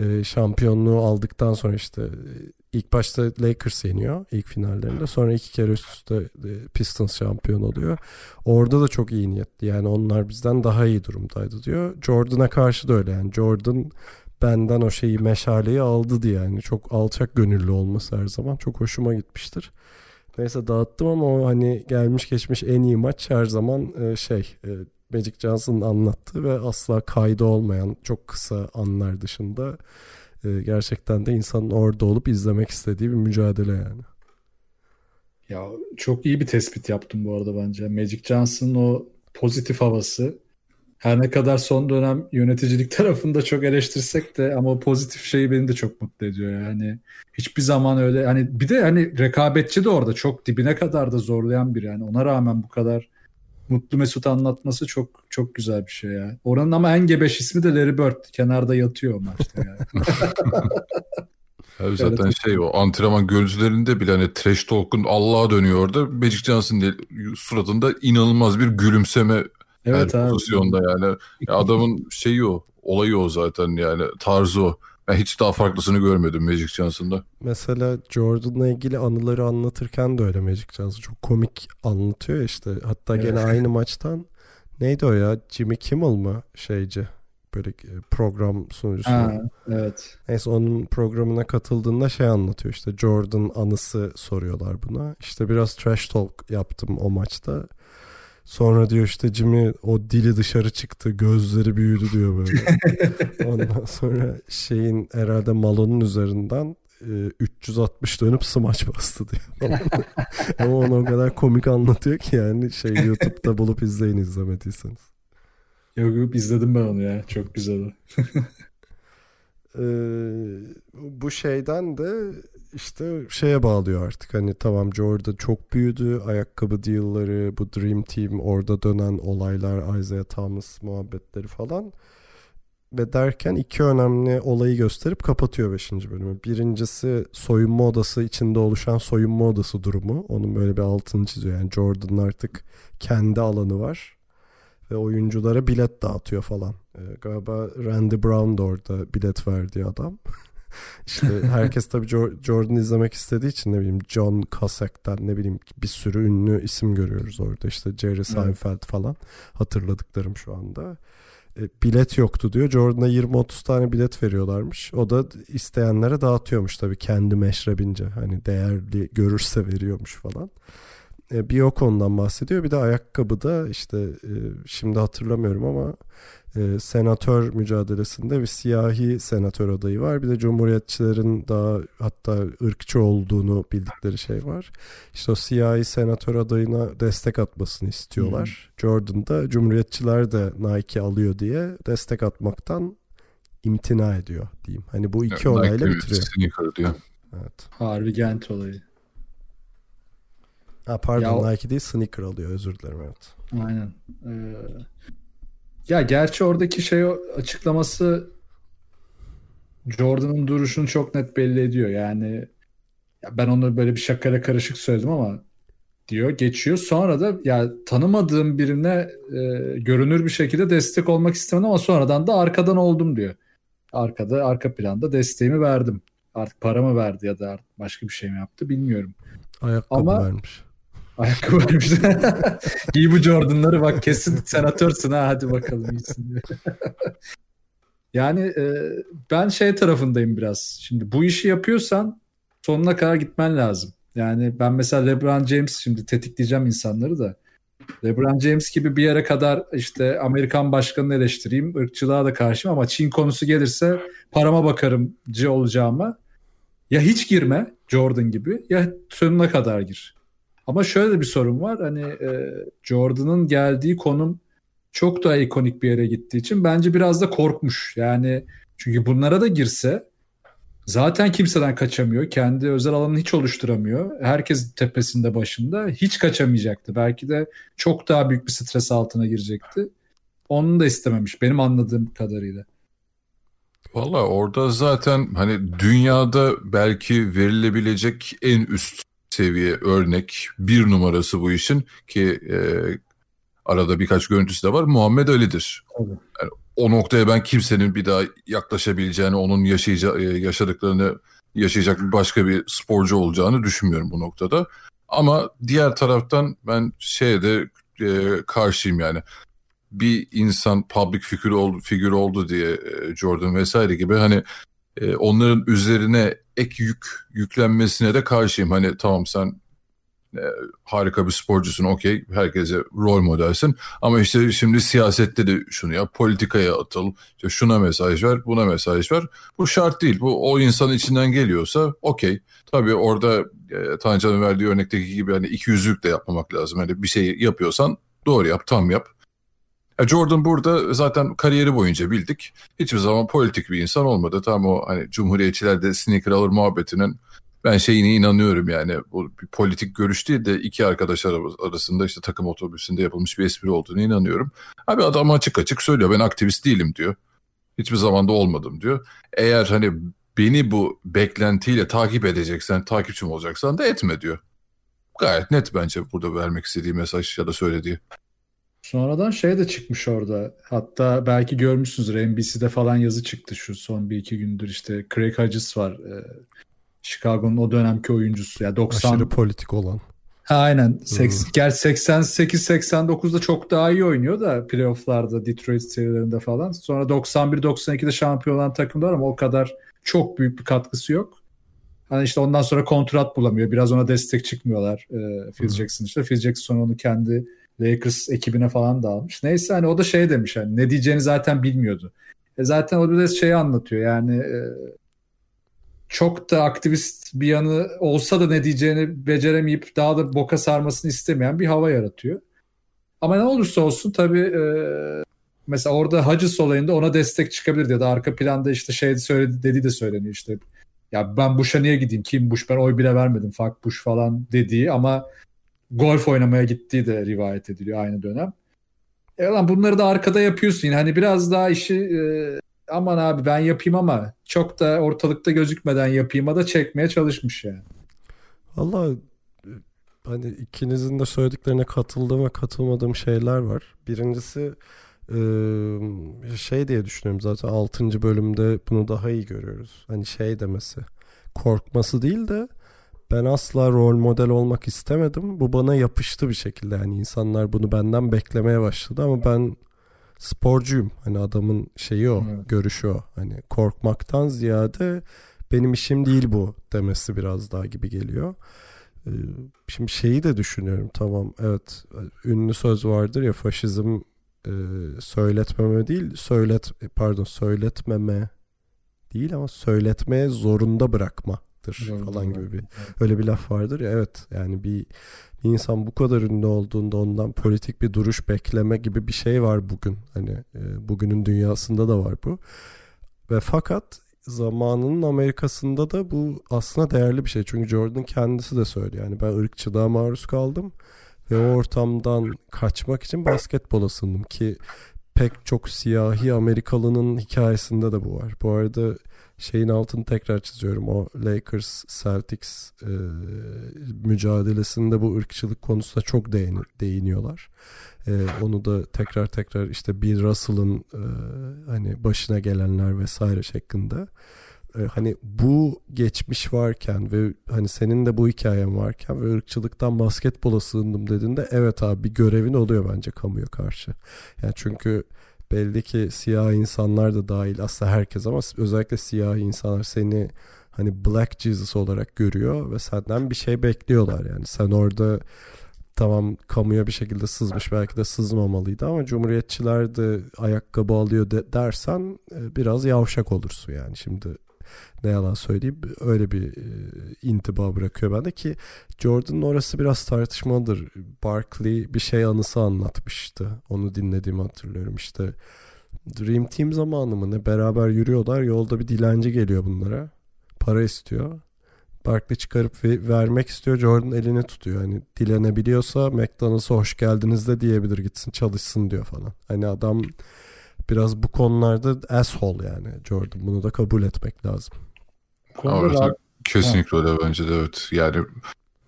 e, şampiyonluğu aldıktan sonra işte e, ilk başta Lakers yeniyor ilk finallerinde. Sonra iki kere üst üste e, Pistons şampiyon oluyor. Orada da çok iyi niyetli. Yani onlar bizden daha iyi durumdaydı diyor. Jordan'a karşı da öyle yani. Jordan benden o şeyi meşaleyi aldı diye yani. Çok alçak gönüllü olması her zaman. Çok hoşuma gitmiştir. Neyse dağıttım ama o hani gelmiş geçmiş en iyi maç her zaman e, şey e, Magic Johnson'ın anlattığı ve asla kaydı olmayan çok kısa anlar dışında e, gerçekten de insanın orada olup izlemek istediği bir mücadele yani. Ya çok iyi bir tespit yaptım bu arada bence. Magic Johnson'ın o pozitif havası her ne kadar son dönem yöneticilik tarafında çok eleştirsek de ama o pozitif şeyi beni de çok mutlu ediyor yani. Hiçbir zaman öyle hani bir de hani rekabetçi de orada çok dibine kadar da zorlayan biri yani ona rağmen bu kadar mutlu mesut anlatması çok çok güzel bir şey ya. Oranın ama en gebeş ismi de Larry Bird. Kenarda yatıyor o maçta yani. Abi zaten şey o antrenman görüntülerinde bile hani trash talk'un Allah'a dönüyor orada. Magic Johnson suratında inanılmaz bir gülümseme evet her abi. pozisyonda yani. Ya adamın şeyi o. Olayı o zaten yani. Tarzı o. Ben hiç daha farklısını görmedim Magic Johnson'da. Mesela Jordan'la ilgili anıları anlatırken de öyle Magic Johnson çok komik anlatıyor işte. Hatta Evet. gene aynı maçtan neydi o ya? Jimmy Kimmel mı şeyci? Böyle e, program sunucusu. Ha, evet. Neyse onun programına katıldığında şey anlatıyor işte Jordan anısı soruyorlar buna. İşte biraz trash talk yaptım o maçta. Sonra diyor işte Jimmy o dili dışarı çıktı gözleri büyüdü diyor böyle. Ondan sonra şeyin herhalde Malo'nun üzerinden e, 360 dönüp smaç bastı diyor. Ama onu o kadar komik anlatıyor ki yani şey YouTube'da bulup izleyin izlemediyseniz. Yok yok izledim ben onu ya. Çok güzel o. Ee, bu şeyden de işte şeye bağlıyor artık hani tamam Jordan çok büyüdü ayakkabı deal'ları bu Dream Team orada dönen olaylar Isaiah Thomas muhabbetleri falan ve derken iki önemli olayı gösterip kapatıyor 5. bölümü. Birincisi soyunma odası içinde oluşan soyunma odası durumu. Onun böyle bir altını çiziyor. Yani Jordan'ın artık kendi alanı var ve oyunculara bilet dağıtıyor falan. Ee, galiba Randy Brown da orada bilet verdiği adam. işte herkes tabii Jo- Jordan izlemek istediği için ne bileyim John Cusack'tan ne bileyim bir sürü ünlü isim görüyoruz orada. İşte Jerry Seinfeld falan hatırladıklarım şu anda. E, bilet yoktu diyor. Jordan'a 20-30 tane bilet veriyorlarmış. O da isteyenlere dağıtıyormuş tabii kendi meşrebince. Hani değerli görürse veriyormuş falan. E, bir o konudan bahsediyor. Bir de ayakkabıda işte e, şimdi hatırlamıyorum ama e, senatör mücadelesinde bir siyahi senatör adayı var. Bir de cumhuriyetçilerin daha hatta ırkçı olduğunu bildikleri şey var. İşte o siyahi senatör adayına destek atmasını istiyorlar. Jordan da cumhuriyetçiler de Nike alıyor diye destek atmaktan imtina ediyor diyeyim. Hani bu iki Yani olayla bitiriyor. Evet. Harbi Gent olayı. Ha, pardon Ya Nike değil sneaker alıyor özür dilerim evet. Aynen. Ee, ya gerçi oradaki şey açıklaması Jordan'ın duruşunu çok net belli ediyor. Yani ya ben onu böyle bir şakayla karışık söyledim ama diyor geçiyor. Sonra da ya tanımadığım birine e, görünür bir şekilde destek olmak istemedim ama sonradan da arkadan oldum diyor. Arkada arka planda desteğimi verdim. Artık paramı verdi ya da başka bir şey mi yaptı bilmiyorum. Ayakkabı Ama- vermiş. Ayakkabı vermiş. Giy bu Jordan'ları bak kesin senatörsün ha hadi bakalım iyisin diyor. yani e, ben şey tarafındayım biraz. Şimdi bu işi yapıyorsan sonuna kadar gitmen lazım. Yani ben mesela LeBron James şimdi tetikleyeceğim insanları da. LeBron James gibi bir yere kadar işte Amerikan başkanını eleştireyim, ırkçılığa da karşıyım ama Çin konusu gelirse parama bakarımcı olacağıma ya hiç girme Jordan gibi ya sonuna kadar gir. Ama şöyle bir sorun var. Hani e, Jordan'ın geldiği konum çok daha ikonik bir yere gittiği için bence biraz da korkmuş. Yani çünkü bunlara da girse zaten kimseden kaçamıyor. Kendi özel alanını hiç oluşturamıyor. Herkes tepesinde başında. Hiç kaçamayacaktı. Belki de çok daha büyük bir stres altına girecekti. Onu da istememiş benim anladığım kadarıyla. Valla orada zaten hani dünyada belki verilebilecek en üst seviye örnek bir numarası bu işin ki e, arada birkaç görüntüsü de var Muhammed Ali'dir. Yani o noktaya ben kimsenin bir daha yaklaşabileceğini, onun yaşayacağı, yaşadıklarını yaşayacak başka bir sporcu olacağını düşünmüyorum bu noktada. Ama diğer taraftan ben şeye de e, karşıyım yani. Bir insan public figür oldu, figür oldu diye e, Jordan vesaire gibi hani e, onların üzerine ek yük yüklenmesine de karşıyım. Hani tamam sen e, harika bir sporcusun okey herkese rol modelsin. Ama işte şimdi siyasette de şunu yap politikaya atıl işte şuna mesaj ver buna mesaj ver. Bu şart değil. Bu o insanın içinden geliyorsa okey. Tabii orada e, Tancan'ın verdiği örnekteki gibi hani iki yüzlük de yapmamak lazım. Hani bir şey yapıyorsan doğru yap tam yap. ya Jordan burada zaten kariyeri boyunca bildik hiçbir zaman politik bir insan olmadı tam o hani cumhuriyetçiler de sneaker alır muhabbetinin ben şeyine inanıyorum yani bu bir politik görüş değil de iki arkadaş arasında işte takım otobüsünde yapılmış bir espri olduğunu inanıyorum. Abi adam açık açık söylüyor ben aktivist değilim diyor. Hiçbir zamanda olmadım diyor. Eğer hani beni bu beklentiyle takip edeceksen, takipçim olacaksan da etme diyor. Gayet net bence burada vermek istediği mesaj ya da söylediği. Sonradan şey de çıkmış orada. Hatta belki görmüşsünüzdür NBC'de falan yazı çıktı şu son bir iki gündür işte Craig Hodges var. Ee, Chicago'nun o dönemki oyuncusu. Ya 90 Aşırı politik olan. Ha, aynen. Seks, Gel 88-89'da çok daha iyi oynuyor da playofflarda Detroit serilerinde falan. Sonra 91-92'de şampiyon olan takımlar ama o kadar çok büyük bir katkısı yok. Hani işte ondan sonra kontrat bulamıyor. Biraz ona destek çıkmıyorlar e, Phil Jackson işte. Phil Jackson sonra onu kendi Lakers ekibine falan da almış. Neyse hani o da şey demiş hani ne diyeceğini zaten bilmiyordu. E zaten o bir şeyi anlatıyor yani e, çok da aktivist bir yanı olsa da ne diyeceğini beceremeyip daha da boka sarmasını istemeyen bir hava yaratıyor. Ama ne olursa olsun tabii e, mesela orada Hacı olayında ona destek çıkabilir ya da arka planda işte şey söyledi dediği de söyleniyor işte. Ya ben Bush'a niye gideyim? Kim Bush? Ben oy bile vermedim. Fuck Bush falan dediği ama golf oynamaya gittiği de rivayet ediliyor aynı dönem. E lan bunları da arkada yapıyorsun. Yani hani biraz daha işi e, aman abi ben yapayım ama çok da ortalıkta gözükmeden yapayım'a da çekmeye çalışmış yani. Valla hani ikinizin de söylediklerine katıldığım ve katılmadığım şeyler var. Birincisi şey diye düşünüyorum zaten 6. bölümde bunu daha iyi görüyoruz. Hani şey demesi korkması değil de ben asla rol model olmak istemedim. Bu bana yapıştı bir şekilde. Yani insanlar bunu benden beklemeye başladı ama ben sporcuyum. Hani adamın şeyi o, evet. görüşü o. Hani korkmaktan ziyade benim işim değil bu demesi biraz daha gibi geliyor. Ee, şimdi şeyi de düşünüyorum tamam evet ünlü söz vardır ya faşizm e, söyletmeme değil söylet pardon söyletmeme değil ama söyletmeye zorunda bırakmadır zorunda falan gibi bir öyle bir laf vardır ya evet yani bir bir insan bu kadar ünlü olduğunda ondan politik bir duruş bekleme gibi bir şey var bugün. Hani e, bugünün dünyasında da var bu. Ve fakat zamanının Amerika'sında da bu aslında değerli bir şey. Çünkü Jordan kendisi de söylüyor. Yani ben ırkçılığa maruz kaldım ve o ortamdan kaçmak için basketbola sığındım ki pek çok siyahi Amerikalının hikayesinde de bu var. Bu arada şeyin altını tekrar çiziyorum. O Lakers Celtics e, mücadelesinde bu ırkçılık konusunda çok değin, değiniyorlar. E, onu da tekrar tekrar işte Bill Russell'ın e, hani başına gelenler vesaire şeklinde. E, hani bu geçmiş varken ve hani senin de bu hikayen varken ve ırkçılıktan basketbola sığındım dediğinde evet abi bir görevin oluyor bence kamuya karşı. Yani çünkü belli ki siyah insanlar da dahil aslında herkes ama özellikle siyah insanlar seni hani Black Jesus olarak görüyor ve senden bir şey bekliyorlar yani. Sen orada tamam kamuya bir şekilde sızmış belki de sızmamalıydı ama cumhuriyetçiler de ayakkabı alıyor de, dersen e, biraz yavşak olursun yani. Şimdi ne yalan söyleyeyim öyle bir e, intiba bırakıyor bende ki Jordan'ın orası biraz tartışmalıdır. Barkley bir şey anısı anlatmıştı. Onu dinlediğimi hatırlıyorum işte. Dream Team zamanı mı ne beraber yürüyorlar yolda bir dilenci geliyor bunlara. Para istiyor. Barkley çıkarıp vermek istiyor. Jordan elini tutuyor. Hani dilenebiliyorsa McDonald's'a hoş geldiniz de diyebilir gitsin çalışsın diyor falan. Hani adam biraz bu konularda asshole yani Jordan. Bunu da kabul etmek lazım. Orada kesinlikle öyle bence de evet. Yani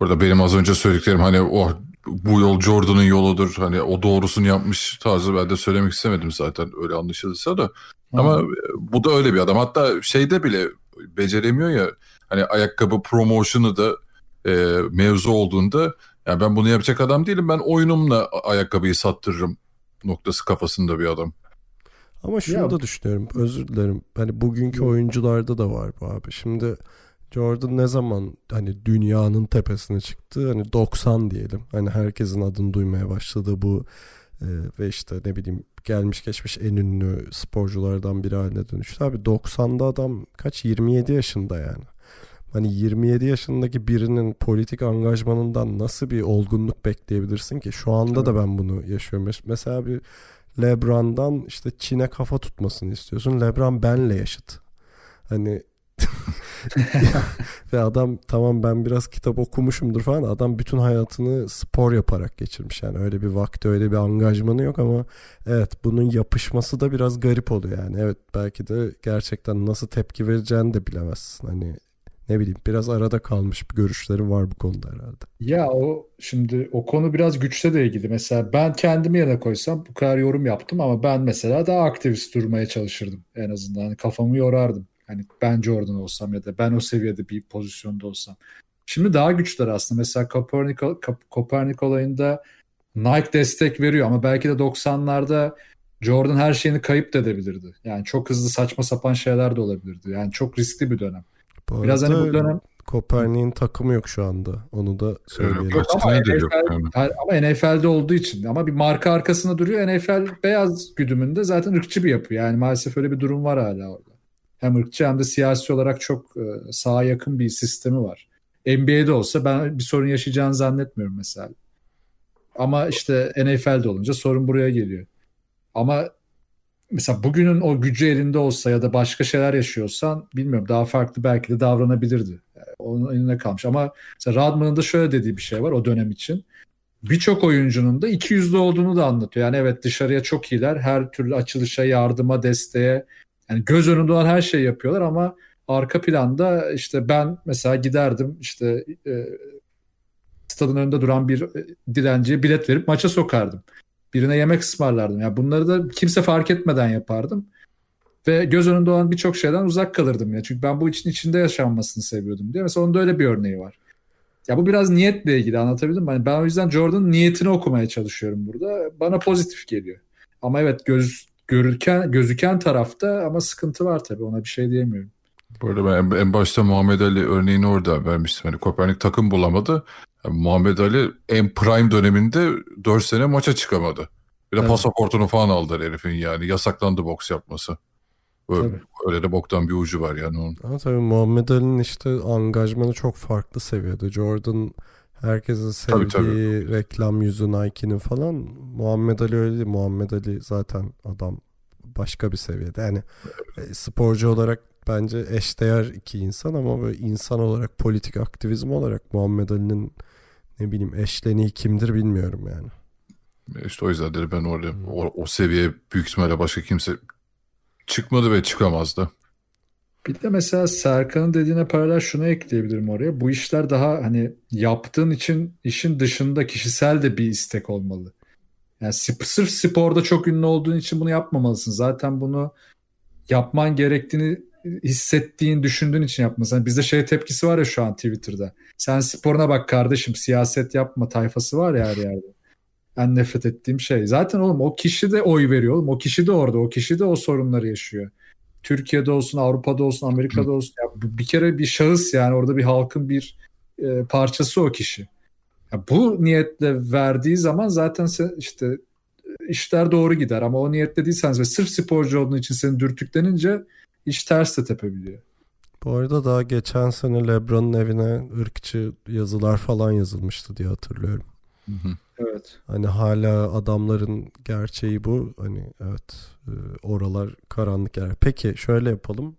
burada benim az önce söylediklerim hani oh, bu yol Jordan'ın yoludur. Hani o doğrusunu yapmış tarzı ben de söylemek istemedim zaten öyle anlaşılırsa da. Hı. Ama bu da öyle bir adam. Hatta şeyde bile beceremiyor ya hani ayakkabı promotion'ı da e, mevzu olduğunda yani ben bunu yapacak adam değilim. Ben oyunumla ayakkabıyı sattırırım noktası kafasında bir adam. Ama şunu ya. da düşünüyorum. Özür dilerim. Hani bugünkü oyuncularda da var bu abi. Şimdi Jordan ne zaman hani dünyanın tepesine çıktı? Hani 90 diyelim. Hani herkesin adını duymaya başladığı bu e, ve işte ne bileyim gelmiş geçmiş en ünlü sporculardan biri haline dönüştü. Abi 90'da adam kaç 27 yaşında yani. Hani 27 yaşındaki birinin politik angajmanından nasıl bir olgunluk bekleyebilirsin ki? Şu anda evet. da ben bunu yaşıyorum. Mesela bir LeBron'dan işte Çin'e kafa tutmasını istiyorsun. LeBron benle yaşıt. Hani Ve adam tamam ben biraz kitap okumuşumdur falan. Adam bütün hayatını spor yaparak geçirmiş. Yani öyle bir vakti öyle bir angajmanı yok ama evet bunun yapışması da biraz garip oluyor yani. Evet belki de gerçekten nasıl tepki vereceğini de bilemezsin. Hani ne bileyim biraz arada kalmış bir görüşleri var bu konuda herhalde. Ya o şimdi o konu biraz güçle de ilgili. Mesela ben kendimi yerine koysam bu kadar yorum yaptım ama ben mesela daha aktivist durmaya çalışırdım en azından. Hani kafamı yorardım. Hani ben Jordan olsam ya da ben o seviyede bir pozisyonda olsam. Şimdi daha güçler aslında. Mesela Kopernik, Kopernik olayında Nike destek veriyor ama belki de 90'larda Jordan her şeyini kayıp da edebilirdi. Yani çok hızlı saçma sapan şeyler de olabilirdi. Yani çok riskli bir dönem. Bu Biraz hani bu dönem Kopernik'in takımı yok şu anda. Onu da söyleyelim. Yok, ama, NFL, yok ama NFL'de olduğu için ama bir marka arkasında duruyor. NFL beyaz güdümünde zaten ırkçı bir yapı. Yani maalesef öyle bir durum var hala orada. Hem ırkçı hem de siyasi olarak çok e, sağa yakın bir sistemi var. NBA'de olsa ben bir sorun yaşayacağını zannetmiyorum mesela. Ama işte NFL'de olunca sorun buraya geliyor. Ama mesela bugünün o gücü elinde olsa ya da başka şeyler yaşıyorsan bilmiyorum daha farklı belki de davranabilirdi. Yani onun eline kalmış. Ama mesela Radman'ın da şöyle dediği bir şey var o dönem için. Birçok oyuncunun da iki yüzlü olduğunu da anlatıyor. Yani evet dışarıya çok iyiler. Her türlü açılışa, yardıma, desteğe yani göz önünde olan her şeyi yapıyorlar ama arka planda işte ben mesela giderdim işte e, stadın önünde duran bir e, dilenciye bilet verip maça sokardım. Birine yemek ısmarlardım. Yani bunları da kimse fark etmeden yapardım. Ve göz önünde olan birçok şeyden uzak kalırdım ya. Çünkü ben bu için içinde yaşanmasını seviyordum diye. Mesela onun öyle bir örneği var. Ya bu biraz niyetle ilgili anlatabildim mi? Yani ben o yüzden Jordan'ın niyetini okumaya çalışıyorum burada. Bana pozitif geliyor. Ama evet göz görürken gözüken tarafta ama sıkıntı var tabii. Ona bir şey diyemiyorum. Bu arada ben en başta Muhammed Ali örneğini orada vermiştim. Hani Kopernik takım bulamadı. Yani Muhammed Ali en prime döneminde 4 sene maça çıkamadı. Bir de evet. pasaportunu falan aldılar herifin yani. Yasaklandı boks yapması. Öyle, öyle de boktan bir ucu var yani onun. Ama tabii Muhammed Ali'nin işte angajmanı çok farklı seviyede. Jordan herkesin sevdiği tabii, tabii. reklam yüzü Nike'nin falan. Muhammed Ali öyle değil. Muhammed Ali zaten adam başka bir seviyede. Yani e, sporcu olarak bence eşdeğer iki insan ama böyle insan olarak politik aktivizm olarak Muhammed Ali'nin ne bileyim eşleniği kimdir bilmiyorum yani. İşte o yüzden ben orada o, o seviye büyük ihtimalle başka kimse çıkmadı ve çıkamazdı. Bir de mesela Serkan'ın dediğine paralel şunu ekleyebilirim oraya. Bu işler daha hani yaptığın için işin dışında kişisel de bir istek olmalı. Yani sırf sporda çok ünlü olduğun için bunu yapmamalısın. Zaten bunu yapman gerektiğini hissettiğin, düşündüğün için yapmasın. Yani bizde şey tepkisi var ya şu an Twitter'da. Sen sporuna bak kardeşim siyaset yapma tayfası var ya her yerde. En nefret ettiğim şey. Zaten oğlum o kişi de oy veriyor oğlum. O kişi de orada. O kişi de o sorunları yaşıyor. Türkiye'de olsun, Avrupa'da olsun, Amerika'da olsun. Ya bir kere bir şahıs yani orada bir halkın bir e, parçası o kişi. Ya bu niyetle verdiği zaman zaten sen işte işler doğru gider ama o niyetle değilseniz ve sırf sporcu olduğun için seni dürtüklenince iş ters de tepebiliyor. Bu arada daha geçen sene Lebron'un evine ırkçı yazılar falan yazılmıştı diye hatırlıyorum. Hı hı. Evet. Hani hala adamların gerçeği bu. Hani evet e, oralar karanlık yer. Peki şöyle yapalım.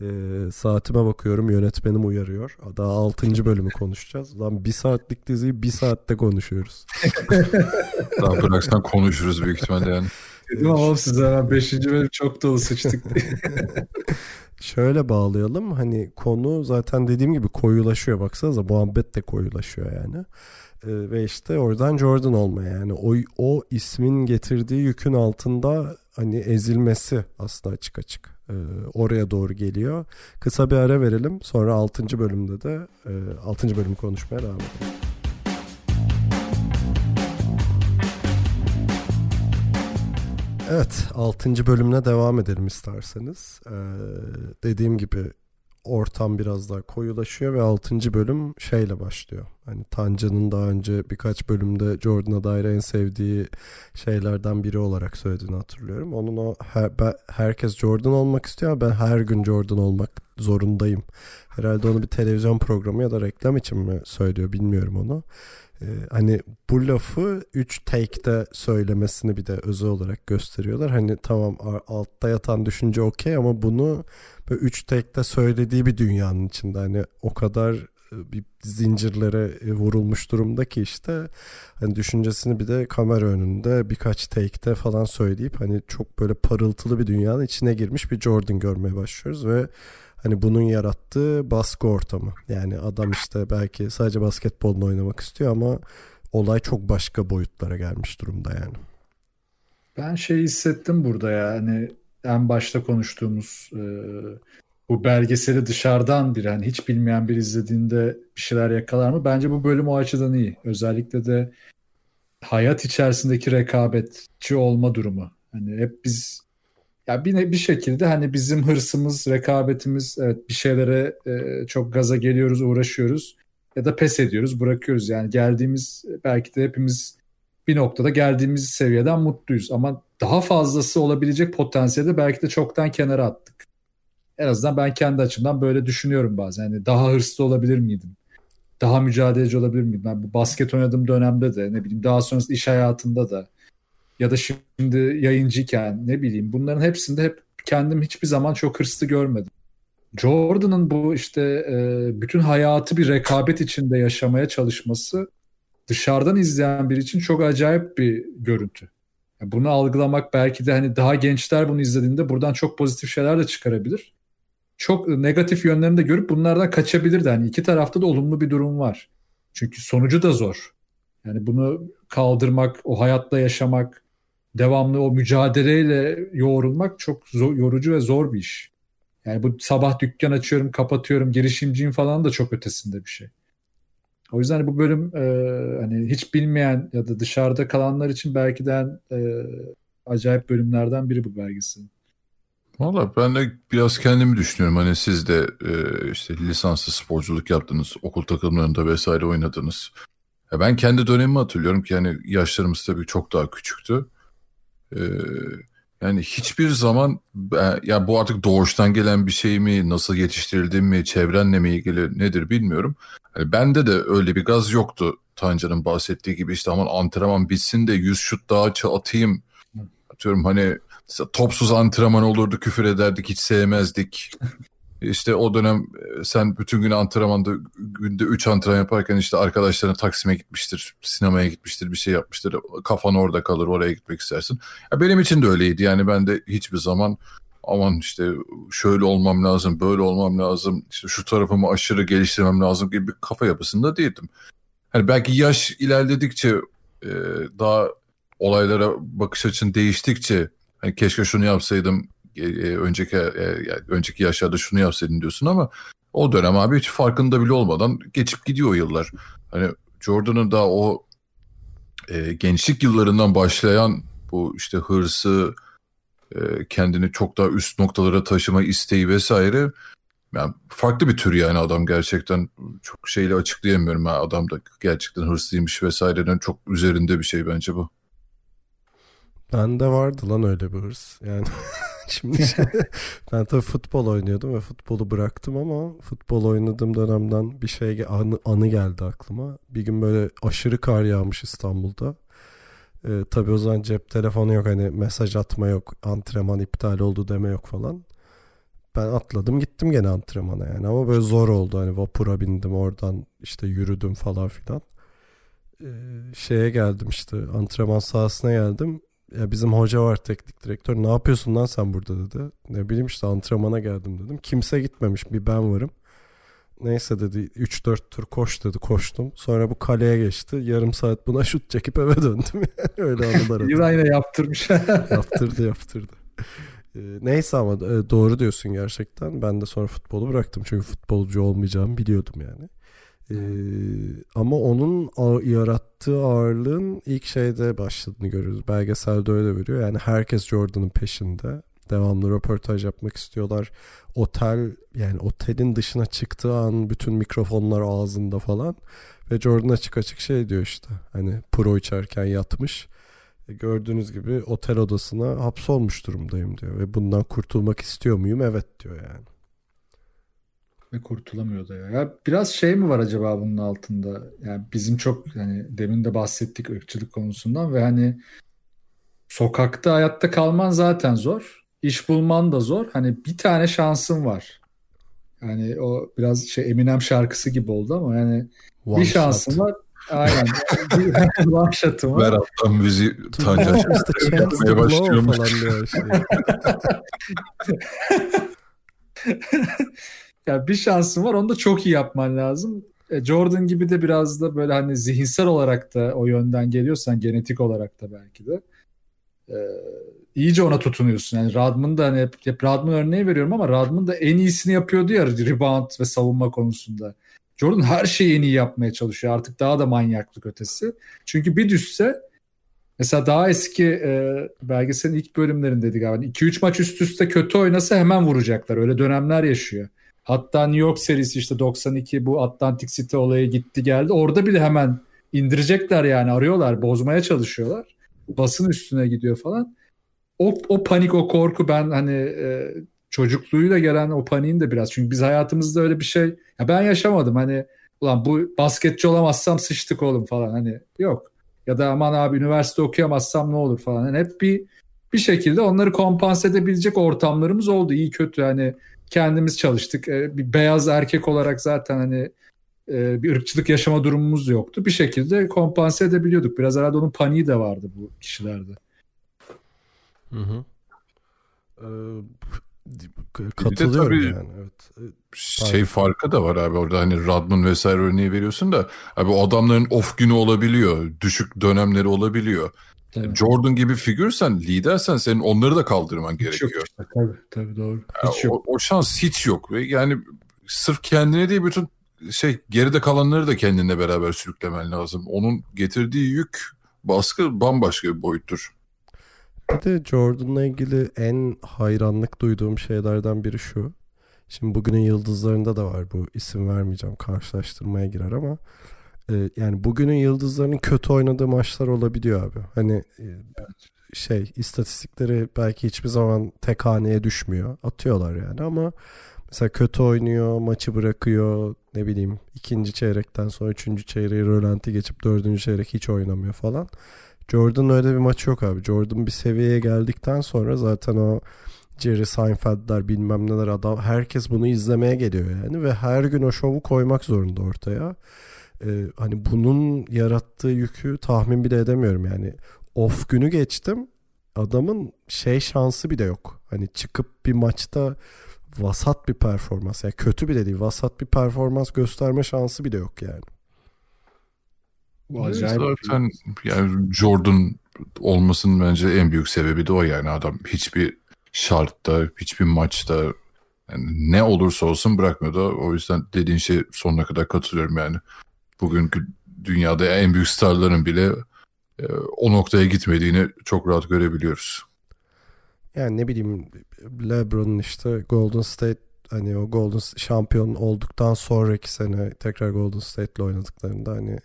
E, saatime bakıyorum yönetmenim uyarıyor. Daha 6. bölümü konuşacağız. Lan bir saatlik diziyi bir saatte konuşuyoruz. Daha bıraksan konuşuruz büyük ihtimalle yani. Dedim ama size ben 5. bölüm çok dolu sıçtık Şöyle bağlayalım. Hani konu zaten dediğim gibi koyulaşıyor. Baksanıza muhabbet de koyulaşıyor yani. Ee, ve işte oradan Jordan olma yani. O, o ismin getirdiği yükün altında hani ezilmesi aslında açık açık. Ee, oraya doğru geliyor. Kısa bir ara verelim. Sonra 6. bölümde de e, 6. bölümü konuşmaya devam edelim. Evet 6. bölümüne devam edelim isterseniz. Ee, dediğim gibi ortam biraz daha koyulaşıyor ve 6. bölüm şeyle başlıyor. Hani Tanca'nın daha önce birkaç bölümde Jordan'a dair en sevdiği şeylerden biri olarak söylediğini hatırlıyorum. Onun o her, ben, herkes Jordan olmak istiyor ama ben her gün Jordan olmak zorundayım. Herhalde onu bir televizyon programı ya da reklam için mi söylüyor bilmiyorum onu. Ee, hani bu lafı 3 take'de söylemesini bir de özel olarak gösteriyorlar. Hani tamam altta yatan düşünce okey ama bunu 3 take'de söylediği bir dünyanın içinde. Hani o kadar e, bir zincirlere e, vurulmuş durumda ki işte hani düşüncesini bir de kamera önünde birkaç take'te falan söyleyip hani çok böyle parıltılı bir dünyanın içine girmiş bir Jordan görmeye başlıyoruz ve hani bunun yarattığı baskı ortamı. Yani adam işte belki sadece basketbolunu oynamak istiyor ama olay çok başka boyutlara gelmiş durumda yani. Ben şey hissettim burada yani en başta konuştuğumuz e, bu belgeseli dışarıdan bir hani hiç bilmeyen bir izlediğinde bir şeyler yakalar mı? Bence bu bölüm o açıdan iyi. Özellikle de hayat içerisindeki rekabetçi olma durumu. Hani hep biz ya bir bir şekilde hani bizim hırsımız, rekabetimiz evet bir şeylere e, çok gaza geliyoruz, uğraşıyoruz ya da pes ediyoruz, bırakıyoruz. Yani geldiğimiz belki de hepimiz bir noktada geldiğimiz seviyeden mutluyuz ama daha fazlası olabilecek potansiyeli belki de çoktan kenara attık. En azından ben kendi açımdan böyle düşünüyorum bazen. Yani daha hırslı olabilir miydim? Daha mücadeleci olabilir miydim? Ben bu basket oynadığım dönemde de ne bileyim daha sonrasında iş hayatında da ya da şimdi yayıncıyken ne bileyim bunların hepsinde hep kendim hiçbir zaman çok hırslı görmedim. Jordan'ın bu işte e, bütün hayatı bir rekabet içinde yaşamaya çalışması dışarıdan izleyen biri için çok acayip bir görüntü. bunu algılamak belki de hani daha gençler bunu izlediğinde buradan çok pozitif şeyler de çıkarabilir. Çok negatif yönlerini de görüp bunlardan kaçabilir de. Hani iki tarafta da olumlu bir durum var. Çünkü sonucu da zor. Yani bunu kaldırmak, o hayatta yaşamak, devamlı o mücadeleyle yoğrulmak çok zor, yorucu ve zor bir iş. Yani bu sabah dükkan açıyorum, kapatıyorum, girişimciyim falan da çok ötesinde bir şey. O yüzden bu bölüm e, hani hiç bilmeyen ya da dışarıda kalanlar için belki de e, acayip bölümlerden biri bu belgeselin. Valla ben de biraz kendimi düşünüyorum. Hani siz de e, işte lisanslı sporculuk yaptınız, okul takımlarında vesaire oynadınız. Ya ben kendi dönemimi hatırlıyorum ki yani yaşlarımız tabii çok daha küçüktü. Ee, yani hiçbir zaman ya bu artık doğuştan gelen bir şey mi, nasıl yetiştirildiğim mi, çevrenle mi ilgili nedir bilmiyorum. Yani bende de öyle bir gaz yoktu Tancan'ın bahsettiği gibi işte aman antrenman bitsin de 100 şut daha atayım. Atıyorum hani topsuz antrenman olurdu küfür ederdik hiç sevmezdik. İşte o dönem e, sen bütün gün antrenmanda günde 3 antrenman yaparken işte arkadaşlarına Taksim'e gitmiştir, sinemaya gitmiştir, bir şey yapmıştır. Kafan orada kalır, oraya gitmek istersin. Ya benim için de öyleydi. Yani ben de hiçbir zaman aman işte şöyle olmam lazım, böyle olmam lazım, işte şu tarafımı aşırı geliştirmem lazım gibi bir kafa yapısında değildim. Hani belki yaş ilerledikçe e, daha olaylara bakış açın değiştikçe hani keşke şunu yapsaydım e, e, önceki e, önceki yaşlarda şunu yapsaydın diyorsun ama o dönem abi hiç farkında bile olmadan geçip gidiyor yıllar. Hani Jordan'ın da o e, gençlik yıllarından başlayan bu işte hırsı, e, kendini çok daha üst noktalara taşıma isteği vesaire yani farklı bir tür yani adam gerçekten çok şeyle açıklayamıyorum. Yani adam da gerçekten hırslıymış vesairenin çok üzerinde bir şey bence bu. Bende vardı lan öyle bir hırs. Yani Şimdi ben tabii futbol oynuyordum ve futbolu bıraktım ama futbol oynadığım dönemden bir şey anı, anı geldi aklıma. Bir gün böyle aşırı kar yağmış İstanbul'da. Ee, tabii o zaman cep telefonu yok hani mesaj atma yok antrenman iptal oldu deme yok falan. Ben atladım gittim gene antrenmana yani ama böyle zor oldu hani vapura bindim oradan işte yürüdüm falan filan. Ee, şeye geldim işte antrenman sahasına geldim ya bizim hoca var teknik direktör ne yapıyorsun lan sen burada dedi. Ne bileyim işte antrenmana geldim dedim. Kimse gitmemiş bir ben varım. Neyse dedi 3-4 tur koş dedi koştum. Sonra bu kaleye geçti. Yarım saat buna şut çekip eve döndüm. Öyle anılar. Yine yaptırmış. yaptırdı yaptırdı. Ee, neyse ama e, doğru diyorsun gerçekten. Ben de sonra futbolu bıraktım. Çünkü futbolcu olmayacağımı biliyordum yani. Ee, ama onun yarattığı ağırlığın ilk şeyde başladığını görüyoruz. Belgeselde öyle veriyor. Yani herkes Jordan'ın peşinde. Devamlı röportaj yapmak istiyorlar. Otel yani otelin dışına çıktığı an bütün mikrofonlar ağzında falan. Ve Jordan açık açık şey diyor işte. Hani pro içerken yatmış. E, gördüğünüz gibi otel odasına hapsolmuş durumdayım diyor. Ve bundan kurtulmak istiyor muyum? Evet diyor yani. Ve kurtulamıyor da ya. ya. Biraz şey mi var acaba bunun altında? Yani bizim çok hani demin de bahsettik ırkçılık konusundan ve hani sokakta hayatta kalman zaten zor. İş bulman da zor. Hani bir tane şansın var. Yani o biraz şey Eminem şarkısı gibi oldu ama yani One bir shot. şansın var. Aynen. One shot'ım var. Ver alttan müziği Tanca yapmaya başlıyormuş. Yani bir şansın var onu da çok iyi yapman lazım. E, Jordan gibi de biraz da böyle hani zihinsel olarak da o yönden geliyorsan genetik olarak da belki de e, iyice ona tutunuyorsun. Yani Radman da hani hep, hep Radman örneği veriyorum ama Radman da en iyisini yapıyordu ya rebound ve savunma konusunda. Jordan her şeyi en iyi yapmaya çalışıyor. Artık daha da manyaklık ötesi. Çünkü bir düşse mesela daha eski e, belgeselin ilk bölümlerindeydi galiba. 2-3 maç üst üste kötü oynasa hemen vuracaklar. Öyle dönemler yaşıyor. Hatta New York serisi işte 92 bu Atlantic City olayı gitti geldi. Orada bile hemen indirecekler yani arıyorlar, bozmaya çalışıyorlar. Basın üstüne gidiyor falan. O, o panik, o korku ben hani e, çocukluğuyla gelen o paniğin de biraz. Çünkü biz hayatımızda öyle bir şey ya ben yaşamadım hani ulan bu basketçi olamazsam sıçtık oğlum falan hani yok. Ya da aman abi üniversite okuyamazsam ne olur falan. Yani hep bir bir şekilde onları kompanse edebilecek ortamlarımız oldu. iyi kötü hani kendimiz çalıştık. E, bir beyaz erkek olarak zaten hani e, bir ırkçılık yaşama durumumuz yoktu. Bir şekilde kompanse edebiliyorduk. Biraz herhalde onun paniği de vardı bu kişilerde. Hı hı. Ee, katılıyorum yani. Evet. Ee, şey farkı da var abi orada hani Radman vesaire örneği veriyorsun da abi adamların off günü olabiliyor. Düşük dönemleri olabiliyor. Tabii. Jordan gibi figürsen, lidersen senin onları da kaldırman hiç gerekiyor. Yok işte, tabii, tabii doğru. Hiç yani yok. O, o şans hiç yok. Ve yani sırf kendine değil bütün şey geride kalanları da kendine beraber sürüklemen lazım. Onun getirdiği yük, baskı bambaşka bir boyuttur. Bir de Jordan'la ilgili en hayranlık duyduğum şeylerden biri şu. Şimdi bugünün yıldızlarında da var bu isim vermeyeceğim karşılaştırmaya girer ama e, yani bugünün yıldızlarının kötü oynadığı maçlar olabiliyor abi. Hani e, şey istatistikleri belki hiçbir zaman tek haneye düşmüyor. Atıyorlar yani ama mesela kötü oynuyor, maçı bırakıyor, ne bileyim ikinci çeyrekten sonra üçüncü çeyreği rölanti geçip dördüncü çeyrek hiç oynamıyor falan. Jordan öyle bir maç yok abi. Jordan bir seviyeye geldikten sonra zaten o Jerry Seinfeld'ler bilmem neler adam herkes bunu izlemeye geliyor yani ve her gün o şovu koymak zorunda ortaya. Ee, hani bunun yarattığı yükü tahmin bile edemiyorum yani. Off günü geçtim. Adamın şey şansı bile yok. Hani çıkıp bir maçta vasat bir performans yani kötü bile değil vasat bir performans gösterme şansı bile yok yani. Acayip. Zaten yani Jordan olmasının bence en büyük sebebi de o yani adam hiçbir şartta, hiçbir maçta yani ne olursa olsun bırakmıyordu. O yüzden dediğin şey sonuna kadar katılıyorum yani. Bugünkü dünyada en büyük starların bile e, o noktaya gitmediğini çok rahat görebiliyoruz. Yani ne bileyim LeBron'un işte Golden State hani o Golden şampiyon olduktan sonraki sene tekrar Golden State'le oynadıklarında hani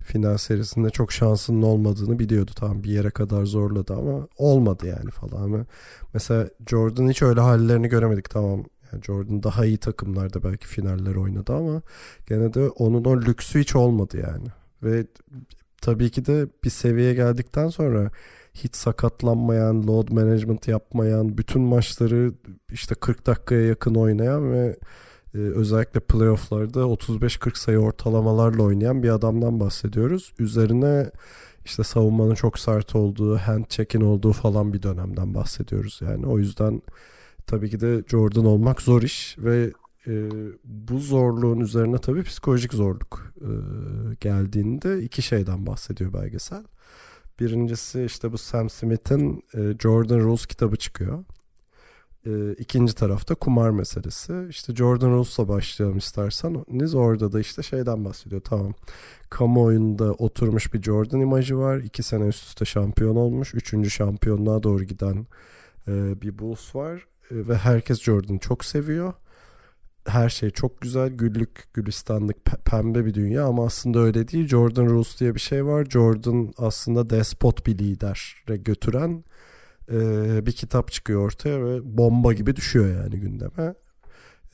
final serisinde çok şansının olmadığını biliyordu. Tamam bir yere kadar zorladı ama olmadı yani falan. Mesela Jordan hiç öyle hallerini göremedik tamam. Yani Jordan daha iyi takımlarda belki finaller oynadı ama gene de onun o lüksü hiç olmadı yani. Ve tabii ki de bir seviyeye geldikten sonra hiç sakatlanmayan, load management yapmayan, bütün maçları işte 40 dakikaya yakın oynayan ve e, özellikle playofflarda 35-40 sayı ortalamalarla oynayan bir adamdan bahsediyoruz. Üzerine işte savunmanın çok sert olduğu, hand check'in olduğu falan bir dönemden bahsediyoruz. Yani o yüzden tabii ki de Jordan olmak zor iş ve e, bu zorluğun üzerine tabii psikolojik zorluk e, geldiğinde iki şeyden bahsediyor belgesel. Birincisi işte bu Sam Smith'in e, Jordan Rules kitabı çıkıyor. E, ikinci tarafta kumar meselesi. İşte Jordan Rules'la başlayalım isterseniz. Orada da işte şeyden bahsediyor. Tamam. Kamuoyunda oturmuş bir Jordan imajı var. İki sene üst üste şampiyon olmuş. Üçüncü şampiyonluğa doğru giden e, bir Bulls var ve herkes Jordan'ı çok seviyor. Her şey çok güzel, güllük, gülistanlık, pe- pembe bir dünya ama aslında öyle değil. Jordan Rules diye bir şey var. Jordan aslında despot bir lidere götüren e, bir kitap çıkıyor ortaya ve bomba gibi düşüyor yani gündeme.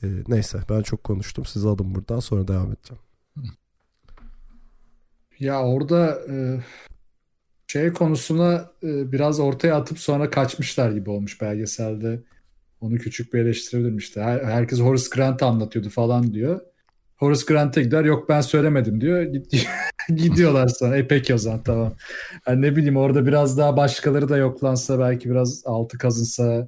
E, neyse ben çok konuştum. Siz alın buradan sonra devam edeceğim. Ya orada e, şey konusuna e, biraz ortaya atıp sonra kaçmışlar gibi olmuş belgeselde. Onu küçük bir eleştirebilirim işte. Her, herkes Horace Grant anlatıyordu falan diyor. Horace Grant'e gider yok ben söylemedim diyor. Gid- Gidiyorlar sonra. E peki o zaman tamam. Yani ne bileyim orada biraz daha başkaları da yoklansa belki biraz altı kazınsa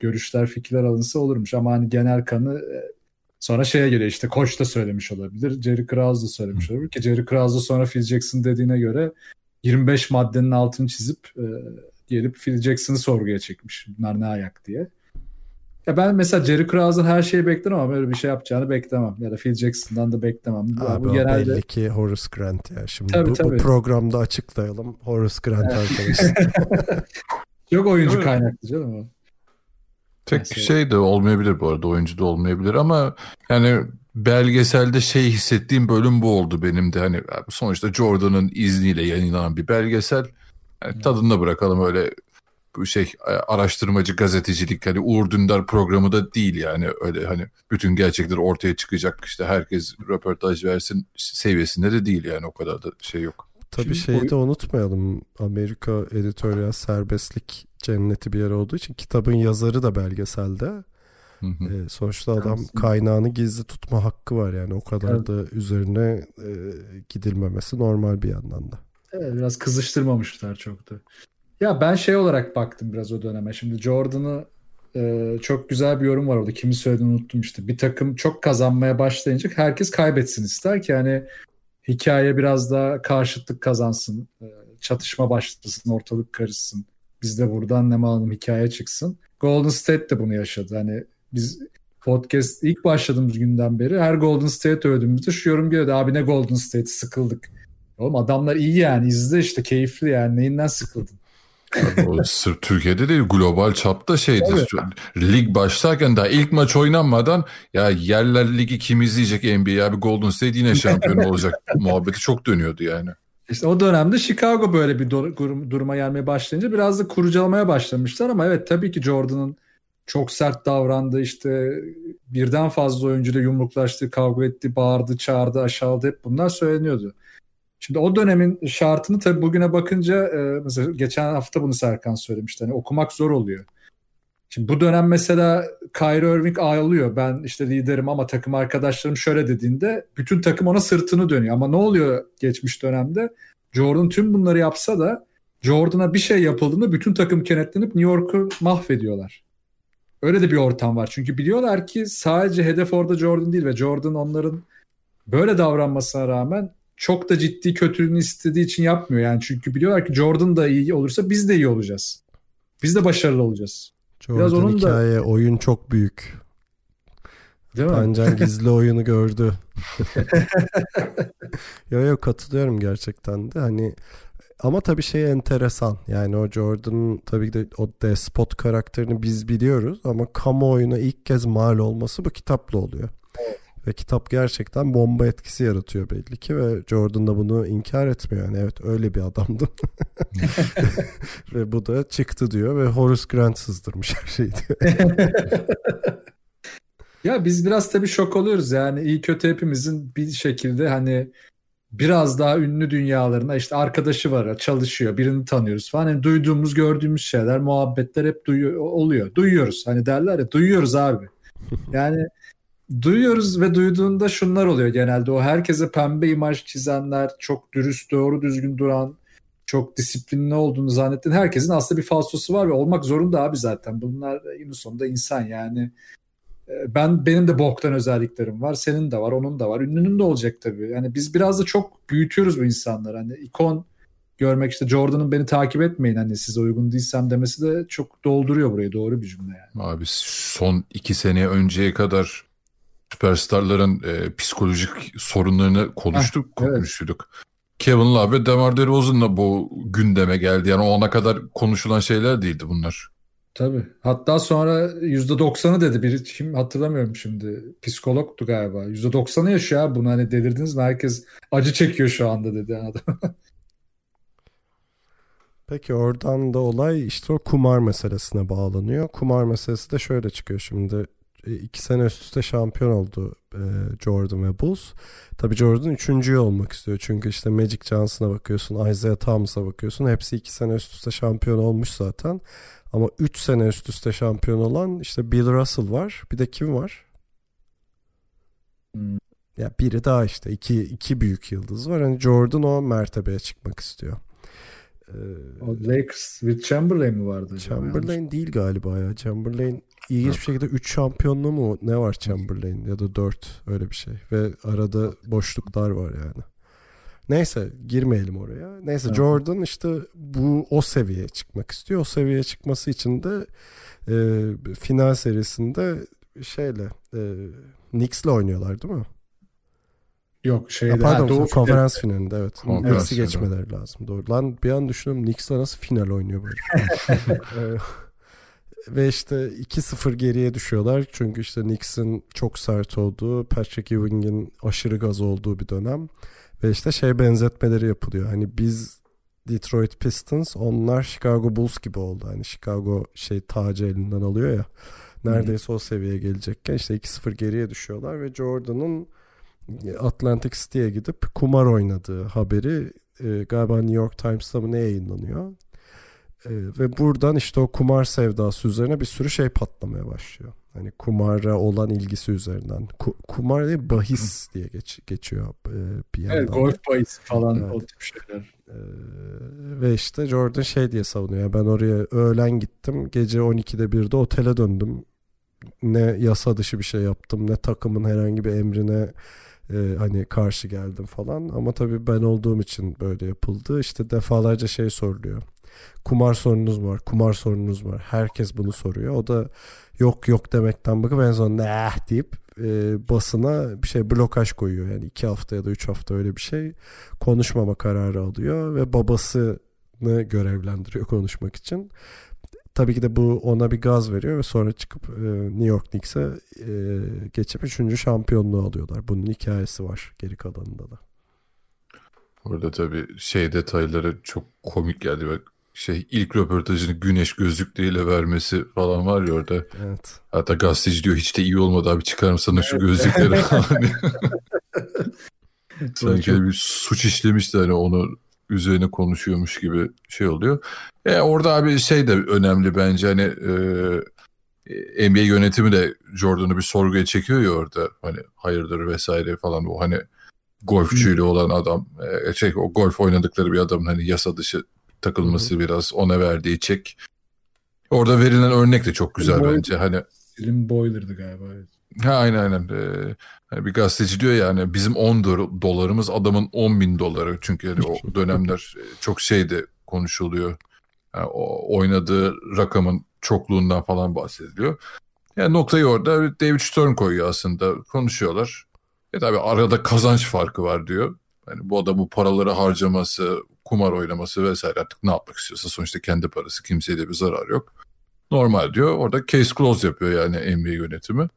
görüşler fikirler alınsa olurmuş. Ama hani genel kanı e, sonra şeye geliyor işte koç da söylemiş olabilir. Jerry Krause da söylemiş olabilir ki Jerry Krause da sonra Phil Jackson dediğine göre 25 maddenin altını çizip e, gelip Phil Jackson'ı sorguya çekmiş. Bunlar ne ayak diye. Ya ben mesela Jerry Krause'dan her şeyi beklerim ama böyle bir şey yapacağını beklemem. Ya da Phil Jackson'dan da beklemem. Bu- Abi bu o genelde belli ki Horace Grant ya. Şimdi Tabii, bu, bu tabii. programda açıklayalım. Horace Grant arkadaş. çok oyuncu kaynaklı canım o. Tek Mesela- şey de olmayabilir bu arada oyuncu da olmayabilir ama yani belgeselde şey hissettiğim bölüm bu oldu benim de hani sonuçta Jordan'ın izniyle yayınlanan bir belgesel yani tadında bırakalım öyle bu şey araştırmacı gazetecilik hani Uğur Dündar programı da değil yani öyle hani bütün gerçekler ortaya çıkacak işte herkes röportaj versin seviyesinde de değil yani o kadar da şey yok. Tabii Şimdi şeyi de unutmayalım. Amerika editoryal serbestlik cenneti bir yer olduğu için kitabın yazarı da belgeselde. Hı hı. Ee, sonuçta adam kaynağını gizli tutma hakkı var yani o kadar Evet. da üzerine e, gidilmemesi normal bir yandan da. Evet, biraz kızıştırmamışlar çok da. Ya ben şey olarak baktım biraz o döneme. Şimdi Jordan'ı e, çok güzel bir yorum var orada. Kimi söylediğini unuttum işte. Bir takım çok kazanmaya başlayınca herkes kaybetsin ister ki hani hikaye biraz daha karşıtlık kazansın. e, çatışma başlasın, ortalık karışsın. Biz de buradan ne malum hikaye çıksın. Golden State de bunu yaşadı. Hani biz podcast ilk başladığımız günden beri her Golden State övdüğümüzde şu yorum geliyordu. Abi ne Golden State sıkıldık. Oğlum adamlar iyi yani izle işte keyifli yani neyinden sıkıldın? O sırf Türkiye'de değil global çapta şeydir. Lig başlarken daha ilk maç oynanmadan ya yerler ligi kim izleyecek NBA abi Golden State yine şampiyon olacak muhabbeti çok dönüyordu yani. İşte o dönemde Chicago böyle bir dur- dur- duruma gelmeye başlayınca biraz da kurcalamaya başlamışlar ama evet tabii ki Jordan'ın çok sert davrandı işte birden fazla oyuncuyla yumruklaştı, kavga etti, bağırdı, çağırdı, aşağıladı hep bunlar söyleniyordu. Şimdi o dönemin şartını tabii bugüne bakınca e, mesela geçen hafta bunu Serkan söylemişti. Hani okumak zor oluyor. Şimdi bu dönem mesela Kyrie Irving ağlıyor. Ben işte liderim ama takım arkadaşlarım şöyle dediğinde bütün takım ona sırtını dönüyor. Ama ne oluyor geçmiş dönemde? Jordan tüm bunları yapsa da Jordan'a bir şey yapıldığında bütün takım kenetlenip New York'u mahvediyorlar. Öyle de bir ortam var. Çünkü biliyorlar ki sadece hedef orada Jordan değil ve Jordan onların böyle davranmasına rağmen çok da ciddi kötülüğünü istediği için yapmıyor. Yani çünkü biliyorlar ki Jordan da iyi olursa biz de iyi olacağız. Biz de başarılı olacağız. Biraz Jordan onun da- hikaye oyun çok büyük. Değil mi? Tancan gizli oyunu gördü. yo yo katılıyorum gerçekten de hani ama tabii şey enteresan yani o Jordan'ın tabii de o despot karakterini biz biliyoruz ama kamuoyuna ilk kez mal olması bu kitapla oluyor. Ve kitap gerçekten bomba etkisi yaratıyor belli ki ve Jordan da bunu inkar etmiyor. Yani evet öyle bir adamdım. ve bu da çıktı diyor ve Horace Grant sızdırmış her şeyi diyor. Ya biz biraz tabii şok oluyoruz yani iyi kötü hepimizin bir şekilde hani biraz daha ünlü dünyalarına işte arkadaşı var çalışıyor birini tanıyoruz falan hani duyduğumuz gördüğümüz şeyler muhabbetler hep duyuyor, oluyor duyuyoruz hani derler ya duyuyoruz abi yani duyuyoruz ve duyduğunda şunlar oluyor genelde o herkese pembe imaj çizenler çok dürüst doğru düzgün duran çok disiplinli olduğunu zannettiğin herkesin aslında bir falsosu var ve olmak zorunda abi zaten bunlar en sonunda insan yani e, ben benim de boktan özelliklerim var. Senin de var, onun da var. Ünlünün de olacak tabii. Yani biz biraz da çok büyütüyoruz bu insanları. Hani ikon görmek işte Jordan'ın beni takip etmeyin hani size uygun değilsem demesi de çok dolduruyor burayı. Doğru bir cümle yani. Abi son iki sene önceye kadar süperstarların e, psikolojik sorunlarını konuştuk, evet. konuştuk. Kevin Love ve DeMar DeRozan'la bu gündeme geldi. Yani o ana kadar konuşulan şeyler değildi bunlar. Tabii. Hatta sonra %90'ı dedi biri kim hatırlamıyorum şimdi. Psikologtu galiba. %90'ı yaşıyor abi bunu hani delirdiniz mi? Herkes acı çekiyor şu anda dedi adam. Peki oradan da olay işte o kumar meselesine bağlanıyor. Kumar meselesi de şöyle çıkıyor şimdi. E, iki sene üst üste şampiyon oldu e, Jordan ve Bulls. Tabii Jordan üçüncüyü olmak istiyor. Çünkü işte Magic Johnson'a bakıyorsun, Isaiah Thomas'a bakıyorsun. Hepsi iki sene üst üste şampiyon olmuş zaten. Ama üç sene üst üste şampiyon olan işte Bill Russell var. Bir de kim var? Hmm. Ya biri daha işte iki, iki büyük yıldız var. Hani Jordan o mertebeye çıkmak istiyor. Ee, o Lakers with Chamberlain mi vardı? Chamberlain acaba? değil galiba ya. Chamberlain ilginç bir şekilde 3 şampiyonluğu mu ne var Chamberlain ya da 4 öyle bir şey. Ve arada boşluklar var yani. Neyse girmeyelim oraya. Neyse evet. Jordan işte bu o seviyeye çıkmak istiyor. O seviyeye çıkması için de e, final serisinde şeyle e, Knicks'le oynuyorlar değil mi? Yok şeyde. Ha, pardon Doğu konferans final. finalinde evet. Knicks'i geçmeleri lazım. Doğru. Lan bir an düşünüyorum Knicks'le nasıl final oynuyor böyle. Ve işte 2-0 geriye düşüyorlar. Çünkü işte Knicks'in çok sert olduğu, Patrick Ewing'in aşırı gaz olduğu bir dönem. Ve işte şey benzetmeleri yapılıyor. Hani biz Detroit Pistons, onlar Chicago Bulls gibi oldu. Hani Chicago şey tacı elinden alıyor ya. Neredeyse o seviyeye gelecekken işte 2-0 geriye düşüyorlar ve Jordan'ın Atlantic City'ye gidip kumar oynadığı haberi e, galiba New York Times'ta mı ne yayınlanıyor. E, ve buradan işte o kumar sevdası üzerine bir sürü şey patlamaya başlıyor. Hani kumara olan ilgisi üzerinden. Ku, kumar değil bahis diye geç, geçiyor e, bir yandan. Evet golf bahis falan evet. o tip şeyler. E, ve işte Jordan şey diye savunuyor. Ben oraya öğlen gittim. Gece 12'de 1'de otele döndüm. Ne yasa dışı bir şey yaptım. Ne takımın herhangi bir emrine e, hani karşı geldim falan. Ama tabii ben olduğum için böyle yapıldı. İşte defalarca şey soruluyor. Kumar sorununuz var, kumar sorununuz var. Herkes bunu soruyor. O da yok yok demekten bakıp en son ne deyip e, basına bir şey blokaj koyuyor. Yani iki hafta ya da üç hafta öyle bir şey konuşmama kararı alıyor ve babasını görevlendiriyor konuşmak için. Tabii ki de bu ona bir gaz veriyor ve sonra çıkıp e, New York Knicks'e e, geçip üçüncü şampiyonluğu alıyorlar. Bunun hikayesi var geri kalanında da. Orada tabii şey detayları çok komik geldi. Bak şey ilk röportajını güneş gözlükleriyle vermesi falan var ya orada. Evet. Hatta gazeteci diyor hiç de iyi olmadı abi çıkar mısın şu gözlükleri falan Sanki bir suç işlemiş de hani onu üzerine konuşuyormuş gibi şey oluyor. E, orada abi şey de önemli bence hani e, NBA yönetimi de Jordan'ı bir sorguya çekiyor ya orada hani hayırdır vesaire falan o hani golfçüyle olan adam e, şey o golf oynadıkları bir adamın hani yasa dışı takılması Hı-hı. biraz ona verdiği çek. Orada verilen örnek de çok güzel Boy, bence. Hani Slim Boyler'dı galiba. Ha aynen aynen. Ee, hani bir gazeteci diyor yani bizim 10 dolarımız adamın 10 bin doları. Çünkü yani o dönemler e, çok şeyde konuşuluyor. Yani o oynadığı rakamın çokluğundan falan bahsediliyor. Yani noktayı orada David Stern koyuyor aslında. Konuşuyorlar. E tabi arada kazanç farkı var diyor. Yani bu adam bu paraları harcaması, kumar oynaması vesaire artık ne yapmak istiyorsa sonuçta kendi parası kimseye de bir zarar yok. Normal diyor. Orada case close yapıyor yani NBA yönetimi.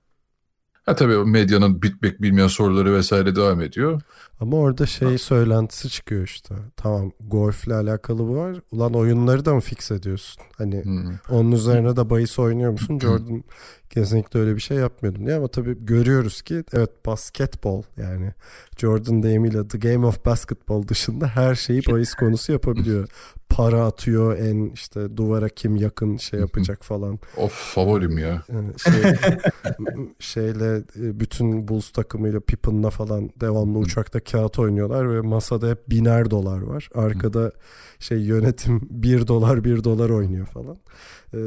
Ha tabii medyanın bitmek bilmeyen soruları vesaire devam ediyor. Ama orada şey söylentisi çıkıyor işte. Tamam golfle alakalı bu var. Ulan oyunları da mı fix ediyorsun? Hani hmm. onun üzerine de bahis oynuyor musun? Jordan kesinlikle öyle bir şey yapmıyordum diye ama tabii görüyoruz ki evet basketbol yani Jordan deyimiyle The Game of Basketball dışında her şeyi bahis konusu yapabiliyor. Para atıyor en işte duvara kim yakın şey yapacak falan. Of favorim ya. Yani şey, şeyle e, bütün Bulls takımıyla Pippen'la falan devamlı uçakta kağıt oynuyorlar ve masada hep biner dolar var. Arkada şey yönetim bir dolar bir dolar oynuyor falan. Ee,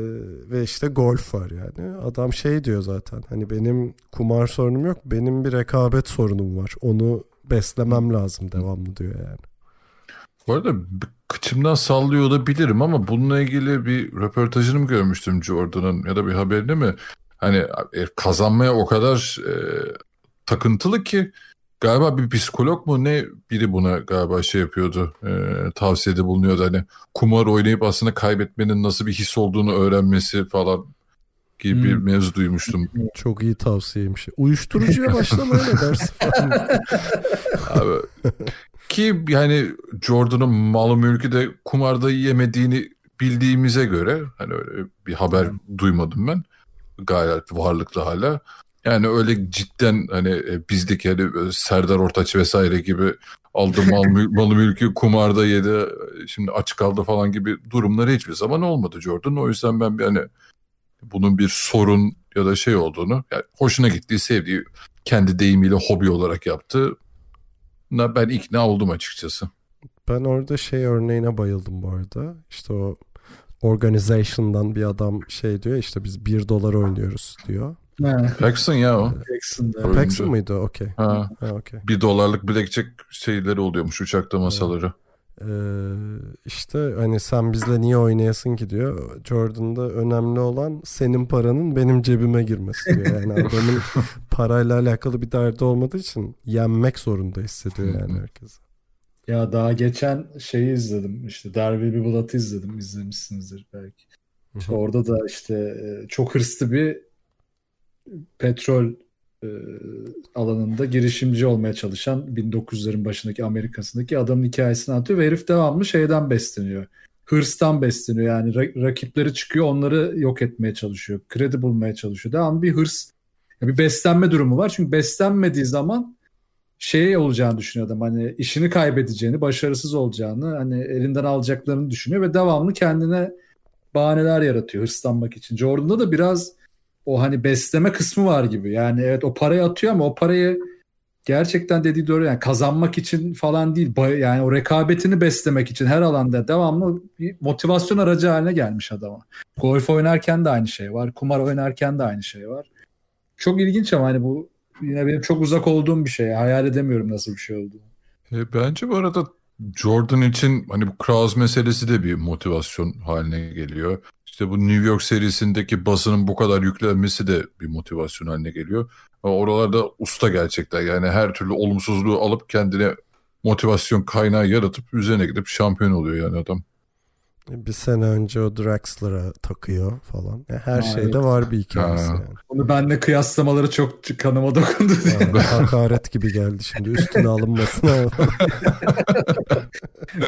ve işte golf var yani. Adam şey diyor zaten hani benim kumar sorunum yok benim bir rekabet sorunum var. Onu beslemem lazım devamlı diyor yani. Bu arada kıçımdan sallıyor olabilirim ama bununla ilgili bir röportajını mı görmüştüm Jordan'ın ya da bir haberini mi? Hani e, kazanmaya o kadar e, takıntılı ki galiba bir psikolog mu ne biri buna galiba şey yapıyordu. E, tavsiyede bulunuyordu hani kumar oynayıp aslında kaybetmenin nasıl bir his olduğunu öğrenmesi falan gibi bir Hmm. mevzu duymuştum. Çok iyi tavsiyeymiş. Uyuşturucuya başlama öyle dersin. Abi, ki yani Jordan'ın malı mülkü de kumarda yemediğini bildiğimize göre hani öyle bir haber duymadım ben. Gayet varlıklı hala. Yani öyle cidden hani e, bizdeki hani Serdar Ortaç vesaire gibi aldı mal, malı mülkü kumarda yedi şimdi aç kaldı falan gibi durumları hiçbir zaman olmadı Jordan. O yüzden ben bir hani bunun bir sorun ya da şey olduğunu yani hoşuna gittiği sevdiği kendi deyimiyle hobi olarak yaptığı ben ikna oldum açıkçası. Ben orada şey örneğine bayıldım bu arada. İşte o organization'dan bir adam şey diyor işte biz 1 dolar oynuyoruz diyor. Paxson ya o. Oyuncu. Paxson mıydı? Okey. Ha, Ha, okey. bir dolarlık blackjack şeyleri oluyormuş uçakta masaları. Ee, işte hani sen bizle niye oynayasın ki diyor. Jordan'da önemli olan senin paranın benim cebime girmesi diyor. Yani adamın parayla alakalı bir derdi olmadığı için yenmek zorunda hissediyor yani herkes. Ya daha geçen şeyi izledim. İşte Will Be Blood'ı izledim. İzlemişsinizdir belki. İşte orada da işte e, çok hırslı bir petrol e, alanında girişimci olmaya çalışan 1900'lerin başındaki Amerika'sındaki adamın hikayesini anlatıyor ve herif devamlı şeyden besleniyor. Hırstan besleniyor yani Ra- rakipleri çıkıyor onları yok etmeye çalışıyor. Kredi bulmaya çalışıyor. Devamlı bir hırs bir beslenme durumu var. Çünkü beslenmediği zaman şey olacağını düşünüyor adam. Hani işini kaybedeceğini, başarısız olacağını, hani elinden alacaklarını düşünüyor ve devamlı kendine bahaneler yaratıyor hırslanmak için. Jordan'da da biraz o hani besleme kısmı var gibi. Yani evet o parayı atıyor ama o parayı gerçekten dediği doğru yani kazanmak için falan değil. Yani o rekabetini beslemek için her alanda devamlı bir motivasyon aracı haline gelmiş adama. Golf oynarken de aynı şey var. Kumar oynarken de aynı şey var. Çok ilginç ama hani bu yine benim çok uzak olduğum bir şey. Hayal edemiyorum nasıl bir şey olduğunu. E, bence bu arada Jordan için hani bu Kraus meselesi de bir motivasyon haline geliyor. İşte bu New York serisindeki basının bu kadar yüklenmesi de bir motivasyon haline geliyor. Ama oralarda usta gerçekten yani her türlü olumsuzluğu alıp kendine motivasyon kaynağı yaratıp üzerine gidip şampiyon oluyor yani adam. Bir sene önce o Draxler'a takıyor falan. Yani her Ha, şeyde evet. var bir hikayesi Ha. yani. Bunu benle kıyaslamaları çok kanıma dokundu. Yani hakaret gibi geldi şimdi üstüne alınmasına.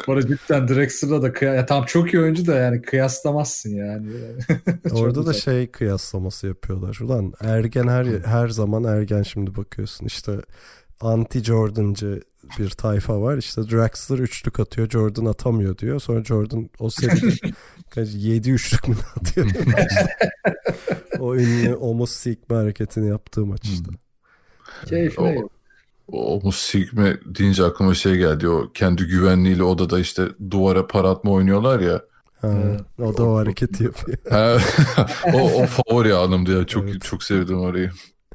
Bu arada cidden Drexler'la da kıya... ya, tam çok iyi oyuncu da yani kıyaslamazsın yani. Orada da şey kıyaslaması yapıyorlar. Ulan ergen her her zaman ergen şimdi bakıyorsun. İşte anti Jordan'cı bir tayfa var. İşte Draxler üçlük atıyor. Jordan atamıyor diyor. Sonra Jordan o seride kaç 7 üçlük mü atıyor? o ünlü Homo Sigma hareketini yaptığı maç işte. Keyfine O- O bu Sigma deyince aklıma şey geldi. O kendi güvenliğiyle odada işte duvara para atma oynuyorlar ya. Ha, o da o hareketi yapıyor. Ha, o, o favori anımdı ya. Çok Evet. çok sevdim orayı.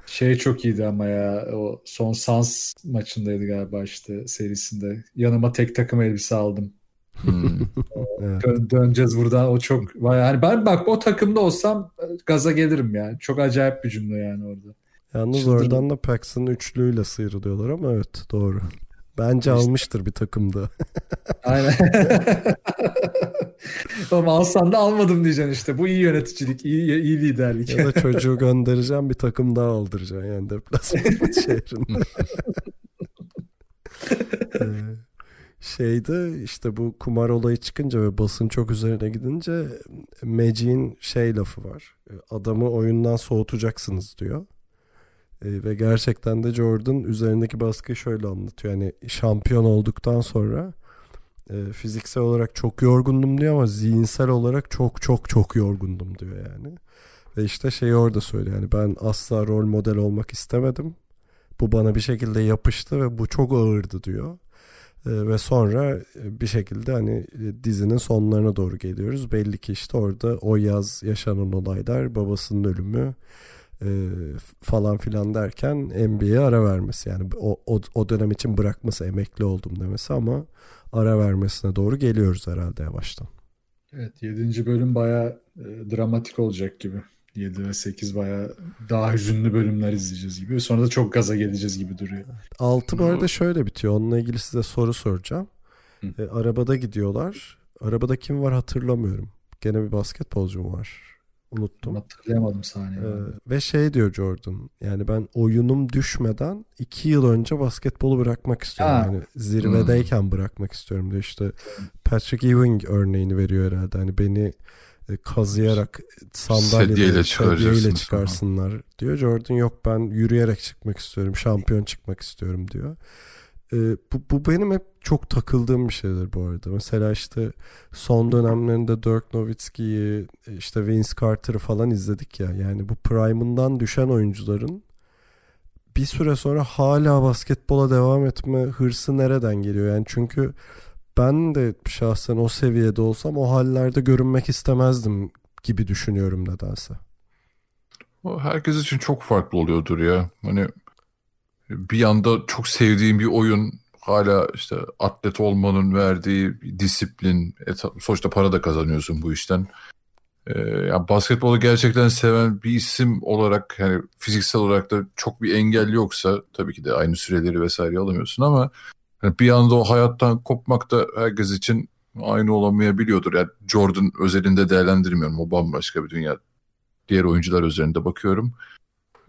Şey çok iyiydi ama ya o son Suns maçındaydı galiba işte serisinde. Yanıma tek takım elbise aldım. Hmm. Evet. Dön- döneceğiz buradan. O çok yani ben bak o takımda olsam e, gaza gelirim yani. Çok acayip bir cümle yani orada. Yalnız Çıldırdım. oradan da Paxson üçlüğüyle sıyrılıyorlar ama evet doğru. Bence İşte. almıştır bir takımda. Aynen. Ama alsan da almadım diyeceksin işte. Bu iyi yöneticilik, iyi, iyi liderlik. Ya da çocuğu göndereceğim bir takım daha aldıracaksın yani deplasman şehrinde. Ee, Şeyde işte bu kumar olayı çıkınca ve basın çok üzerine gidince Magic'in şey lafı var. Adamı oyundan soğutacaksınız diyor. Ee, ve gerçekten de Jordan üzerindeki baskıyı şöyle anlatıyor. Yani şampiyon olduktan sonra e, fiziksel olarak çok yorgundum diyor ama zihinsel olarak çok çok çok yorgundum diyor yani. Ve işte şeyi orada söylüyor yani ben asla rol model olmak istemedim. Bu bana bir şekilde yapıştı ve bu çok ağırdı diyor. Ee, ve sonra e, bir şekilde hani e, dizinin sonlarına doğru geliyoruz. Belli ki işte orada o yaz yaşanan olaylar, babasının ölümü e, falan filan derken NBA'ye ara vermesi. Yani o, o, o dönem için bırakması, emekli oldum demesi ama ara vermesine doğru geliyoruz herhalde yavaştan. Evet 7. bölüm bayağı e, dramatik olacak gibi. 7 ve 8 bayağı daha hüzünlü bölümler izleyeceğiz gibi. Sonra da çok gaza geleceğiz gibi duruyor. 6 bu arada şöyle bitiyor. Onunla ilgili size soru soracağım. E, arabada gidiyorlar. Arabada kim var hatırlamıyorum. Gene bir basketbolcu mu var? Unuttum. Hatırlayamadım sahneyi. Ee, ve şey diyor Jordan. Yani ben oyunum düşmeden 2 yıl önce basketbolu bırakmak istiyorum. Ha. Yani zirvedeyken bırakmak istiyorum diyor. İşte Patrick Ewing örneğini veriyor herhalde. Hani beni e, kazıyarak sandalyede Sedyeyle çıkarsınlar diyor. Jordan yok ben yürüyerek çıkmak istiyorum. Şampiyon çıkmak istiyorum diyor. Ee, bu, bu benim hep çok takıldığım bir şeydir bu arada. Mesela işte son dönemlerinde Dirk Nowitzki'yi işte Vince Carter'ı falan izledik ya. Yani bu prime'ından düşen oyuncuların bir süre sonra hala basketbola devam etme hırsı nereden geliyor? Yani çünkü ben de şahsen o seviyede olsam o hallerde görünmek istemezdim gibi düşünüyorum nedense. O herkes için çok farklı oluyordur ya. Hani bir yanda çok sevdiğim bir oyun hala işte atlet olmanın verdiği disiplin et- sonuçta para da kazanıyorsun bu işten. Ee, yani basketbolu gerçekten seven bir isim olarak yani fiziksel olarak da çok bir engel yoksa tabii ki de aynı süreleri vesaire alamıyorsun ama yani bir anda o hayattan kopmak da herkes için aynı olamayabiliyordur. Yani Jordan özelinde değerlendirmiyorum. O bambaşka bir dünya. Diğer oyuncular üzerinde bakıyorum.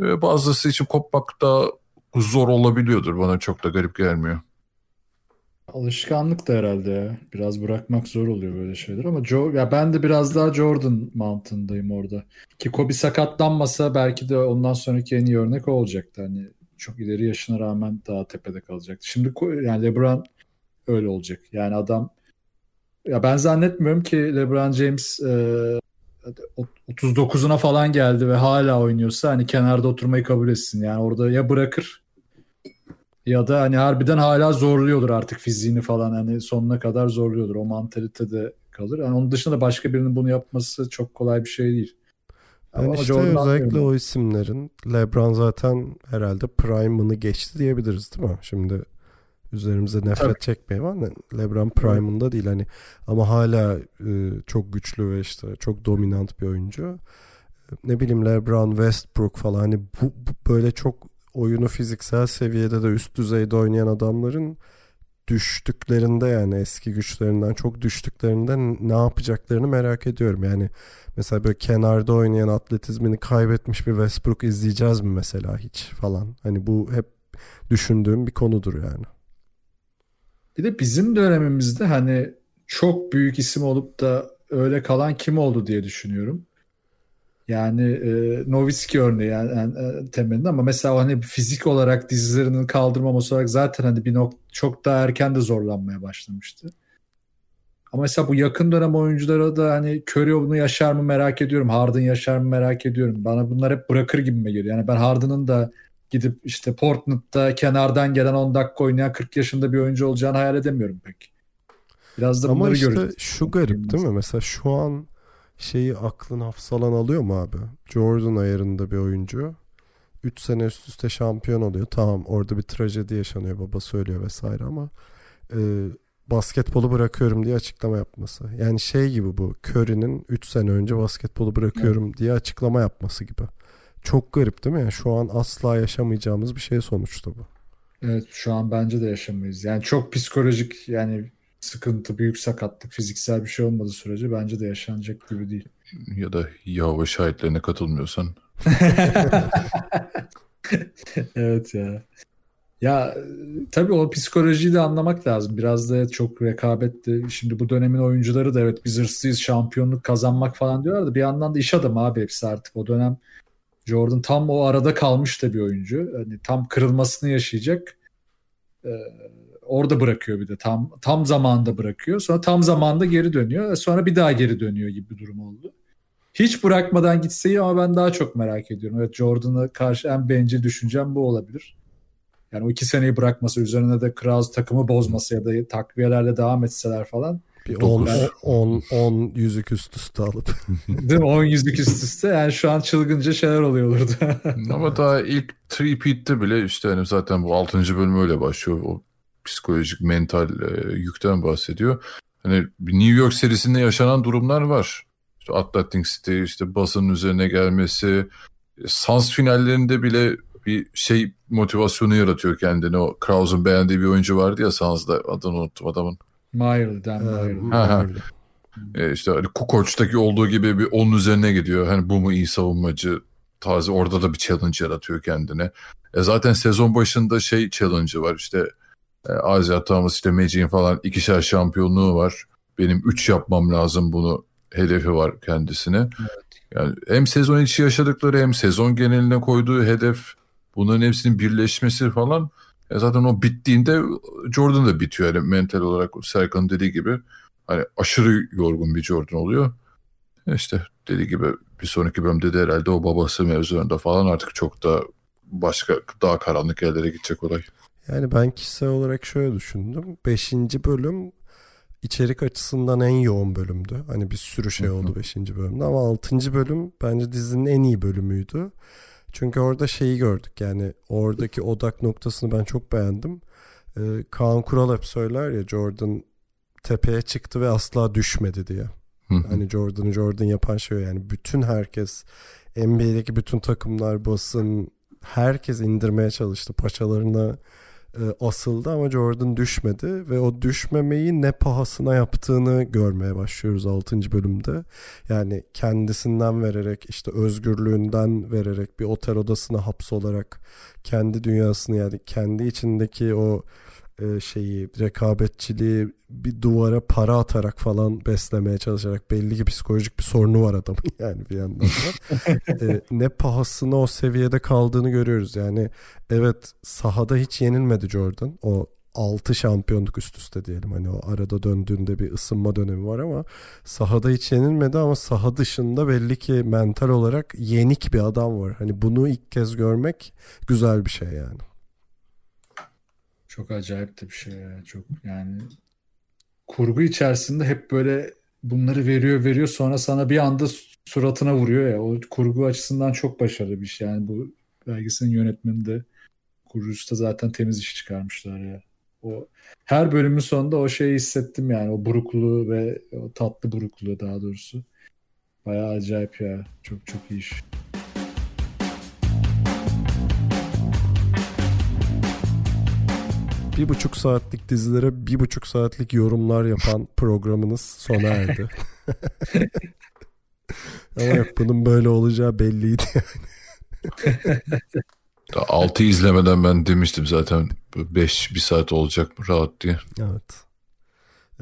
Ee, bazısı için kopmak da zor olabiliyordur. Bana çok da garip gelmiyor. Alışkanlık da herhalde ya. Biraz bırakmak zor oluyor böyle şeyler ama Jo ya ben de biraz daha Jordan mantığındayım orada. Ki Kobe sakatlanmasa belki de ondan sonraki en iyi örnek o olacaktı. Hani çok ileri yaşına rağmen daha tepede kalacaktı. Şimdi yani LeBron öyle olacak. Yani adam ya ben zannetmiyorum ki LeBron James e, 39'una falan geldi ve hala oynuyorsa hani kenarda oturmayı kabul etsin. Yani orada ya bırakır ya da hani harbiden hala zorluyordur artık fiziğini falan hani sonuna kadar zorluyordur. O mantalitede kalır. Yani onun dışında da başka birinin bunu yapması çok kolay bir şey değil. Ben Ama işte özellikle o isimlerin LeBron zaten herhalde prime'ını geçti diyebiliriz değil mi? Şimdi üzerimize nefret Tabii. çekmeyelim ama LeBron prime'ında değil hani ama hala e, çok güçlü ve işte çok dominant bir oyuncu. Ne bileyim LeBron, Westbrook falan hani bu, bu böyle çok oyunu fiziksel seviyede de üst düzeyde oynayan adamların düştüklerinde yani eski güçlerinden çok düştüklerinde ne yapacaklarını merak ediyorum. Yani mesela böyle kenarda oynayan atletizmini kaybetmiş bir Westbrook izleyeceğiz mi mesela hiç falan. Hani bu hep düşündüğüm bir konudur yani. Bir de bizim dönemimizde hani çok büyük isim olup da öyle kalan kim oldu diye düşünüyorum. Yani e, Nowitzki örneği yani, yani, e, temelinde ama mesela hani fizik olarak dizlerinin kaldırmaması olarak zaten hani bir nok çok daha erken de zorlanmaya başlamıştı. Ama mesela bu yakın dönem oyunculara da hani Curry bunu yaşar mı merak ediyorum. Harden yaşar mı merak ediyorum. Bana bunlar hep bırakır gibime geliyor. Yani ben Harden'ın da gidip işte Portland'da kenardan gelen 10 dakika oynayan 40 yaşında bir oyuncu olacağını hayal edemiyorum pek. Biraz da Ama bunları işte göreceğiz. şu garip değil mi? Mesela şu an şeyi aklın hafsalan alıyor mu abi? Jordan ayarında bir oyuncu. 3 sene üst üste şampiyon oluyor. Tamam orada bir trajedi yaşanıyor baba söylüyor vesaire ama e, basketbolu bırakıyorum diye açıklama yapması. Yani şey gibi bu Curry'nin 3 sene önce basketbolu bırakıyorum diye açıklama yapması gibi. Çok garip değil mi? Yani şu an asla yaşamayacağımız bir şey sonuçta bu. Evet şu an bence de yaşamayız. Yani çok psikolojik yani sıkıntı, büyük sakatlık, fiziksel bir şey olmadığı sürece bence de yaşanacak gibi değil. Ya da Yahova şahitlerine katılmıyorsan. Evet ya. Ya tabii o psikolojiyi de anlamak lazım. Biraz da çok rekabetli. Şimdi bu dönemin oyuncuları da evet biz hırslıyız şampiyonluk kazanmak falan diyorlar da bir yandan da iş adamı abi hepsi artık. O dönem Jordan tam o arada kalmış da bir oyuncu. Hani tam kırılmasını yaşayacak. Ee, orada bırakıyor bir de. Tam tam zamanda bırakıyor. Sonra tam zamanda geri dönüyor. Sonra bir daha geri dönüyor gibi bir durum oldu. Hiç bırakmadan gitse iyi ama ben daha çok merak ediyorum. Evet Jordan'a karşı en bencil düşüncem bu olabilir. Yani o iki seneyi bırakması üzerine de Kraus takımı bozması ya da takviyelerle devam etseler falan. Bir 10 Dokuz. 10 10 yüzük üst üste alıp Değil mi? 10 yüzlük üst üste. Yani şu an çılgınca şeyler oluyor olurdu. Ama daha ilk three-peat'te bile işte hani zaten bu 6. bölüm öyle başlıyor. O psikolojik, mental e, yükten bahsediyor. Hani New York serisinde yaşanan durumlar var. İşte Atlantic City işte basının üzerine gelmesi. Sans finallerinde bile bir şey motivasyonu yaratıyor kendini. O Kraus'un beğendiği bir oyuncu vardı ya Sans'da adını unuttum adamın. Miley, Dan öyle. E işte hani Kukoç'taki olduğu gibi bir onun üzerine gidiyor. Hani bu mu iyi savunmacı tarzı orada da bir challenge yaratıyor kendine. E zaten sezon başında şey challenge'ı var işte e, Azia Thomas işte Magic'in falan ikişer şampiyonluğu var. Benim 3 yapmam lazım bunu hedefi var kendisine. Yani hem sezon içi yaşadıkları hem sezon geneline koyduğu hedef bunların hepsinin birleşmesi falan e zaten o bittiğinde Jordan da bitiyor yani mental olarak Serkan'ın dediği gibi hani aşırı yorgun bir Jordan oluyor. E İşte dediği gibi bir sonraki bölümde de herhalde o babası mevzularında falan artık çok da başka daha karanlık yerlere gidecek olay. Yani ben kişisel olarak şöyle düşündüm. Beşinci bölüm içerik açısından en yoğun bölümdü. Hani bir sürü şey oldu beşinci bölümde ama altıncı bölüm bence dizinin en iyi bölümüydü. Çünkü orada şeyi gördük yani oradaki odak noktasını ben çok beğendim. Ee, Kaan Kural hep söyler ya Jordan tepeye çıktı ve asla düşmedi diye. Hani Jordan'ı Jordan yapan şey yani bütün herkes NBA'deki bütün takımlar basın herkes indirmeye çalıştı paçalarına e, asıldı ama Jordan düşmedi ve o düşmemeyi ne pahasına yaptığını görmeye başlıyoruz 6. bölümde. Yani kendisinden vererek işte özgürlüğünden vererek bir otel odasına hapsolarak kendi dünyasını yani kendi içindeki o e, şeyi rekabetçiliği bir duvara para atarak falan beslemeye çalışarak belli ki psikolojik bir sorunu var adamın yani bir yandan da. E, ne pahasına o seviyede kaldığını görüyoruz. Yani evet sahada hiç yenilmedi Jordan. O 6 şampiyonluk üst üste diyelim. Hani o arada döndüğünde bir ısınma dönemi var ama sahada hiç yenilmedi ama saha dışında belli ki mental olarak yenik bir adam var. Hani bunu ilk kez görmek güzel bir şey yani. Çok acayip de bir şey ya. Çok yani kurgu içerisinde hep böyle bunları veriyor veriyor sonra sana bir anda suratına vuruyor ya. O kurgu açısından çok başarılı bir şey. Yani bu belgeselin yönetmeni de kurucusu da zaten temiz iş çıkarmışlar ya. O her bölümün sonunda o şeyi hissettim yani o burukluğu ve o tatlı burukluğu daha doğrusu. Bayağı acayip ya. Çok çok iyi iş. Bir buçuk saatlik dizilere bir buçuk saatlik yorumlar yapan programınız sona erdi. Ama yok bunun böyle olacağı belliydi. 6 izlemeden ben demiştim zaten 5 bir saat olacak mı rahat diye. Evet.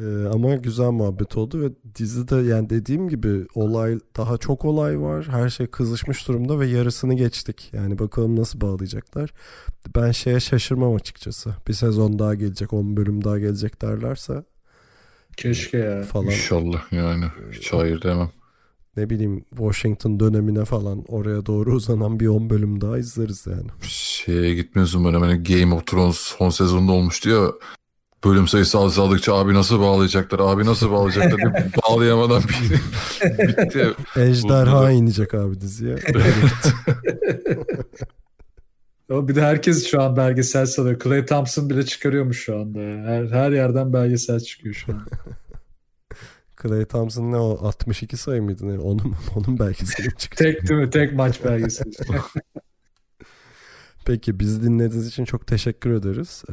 Ee, ama güzel muhabbet oldu ve dizide yani dediğim gibi olay daha çok olay var. Her şey kızışmış durumda ve yarısını geçtik. Yani bakalım nasıl bağlayacaklar. Ben şeye şaşırmam açıkçası. Bir sezon daha gelecek, 10 bölüm daha gelecek derlerse Keşke ya. falan. İnşallah yani hiç hayır demem. Ne bileyim Washington dönemine falan oraya doğru uzanan bir 10 bölüm daha izleriz yani. Şeye gitmez umarım hani Game of Thrones son sezonda olmuştu ya bölüm sayısı azaldıkça abi nasıl bağlayacaklar abi nasıl bağlayacaklar diye bağlayamadan bitti. bitti. Ejderha inecek abi diziye. Ama bir de herkes şu an belgesel sanıyor. Clay Thompson bile çıkarıyormuş şu anda. Her, her yerden belgesel çıkıyor şu an. Clay Thompson ne o 62 sayı mıydı ne? Onun, onun belgeseli çıkacak? Tek değil mi? Tek maç belgeseli. Peki bizi dinlediğiniz için çok teşekkür ederiz. Ee,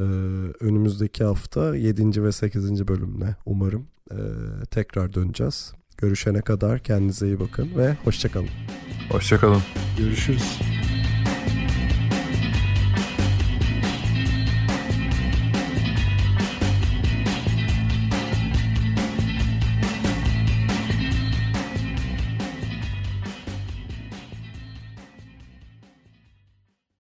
önümüzdeki hafta 7. ve 8. bölümle umarım ee, tekrar döneceğiz. Görüşene kadar kendinize iyi bakın ve hoşçakalın. Hoşçakalın. Görüşürüz.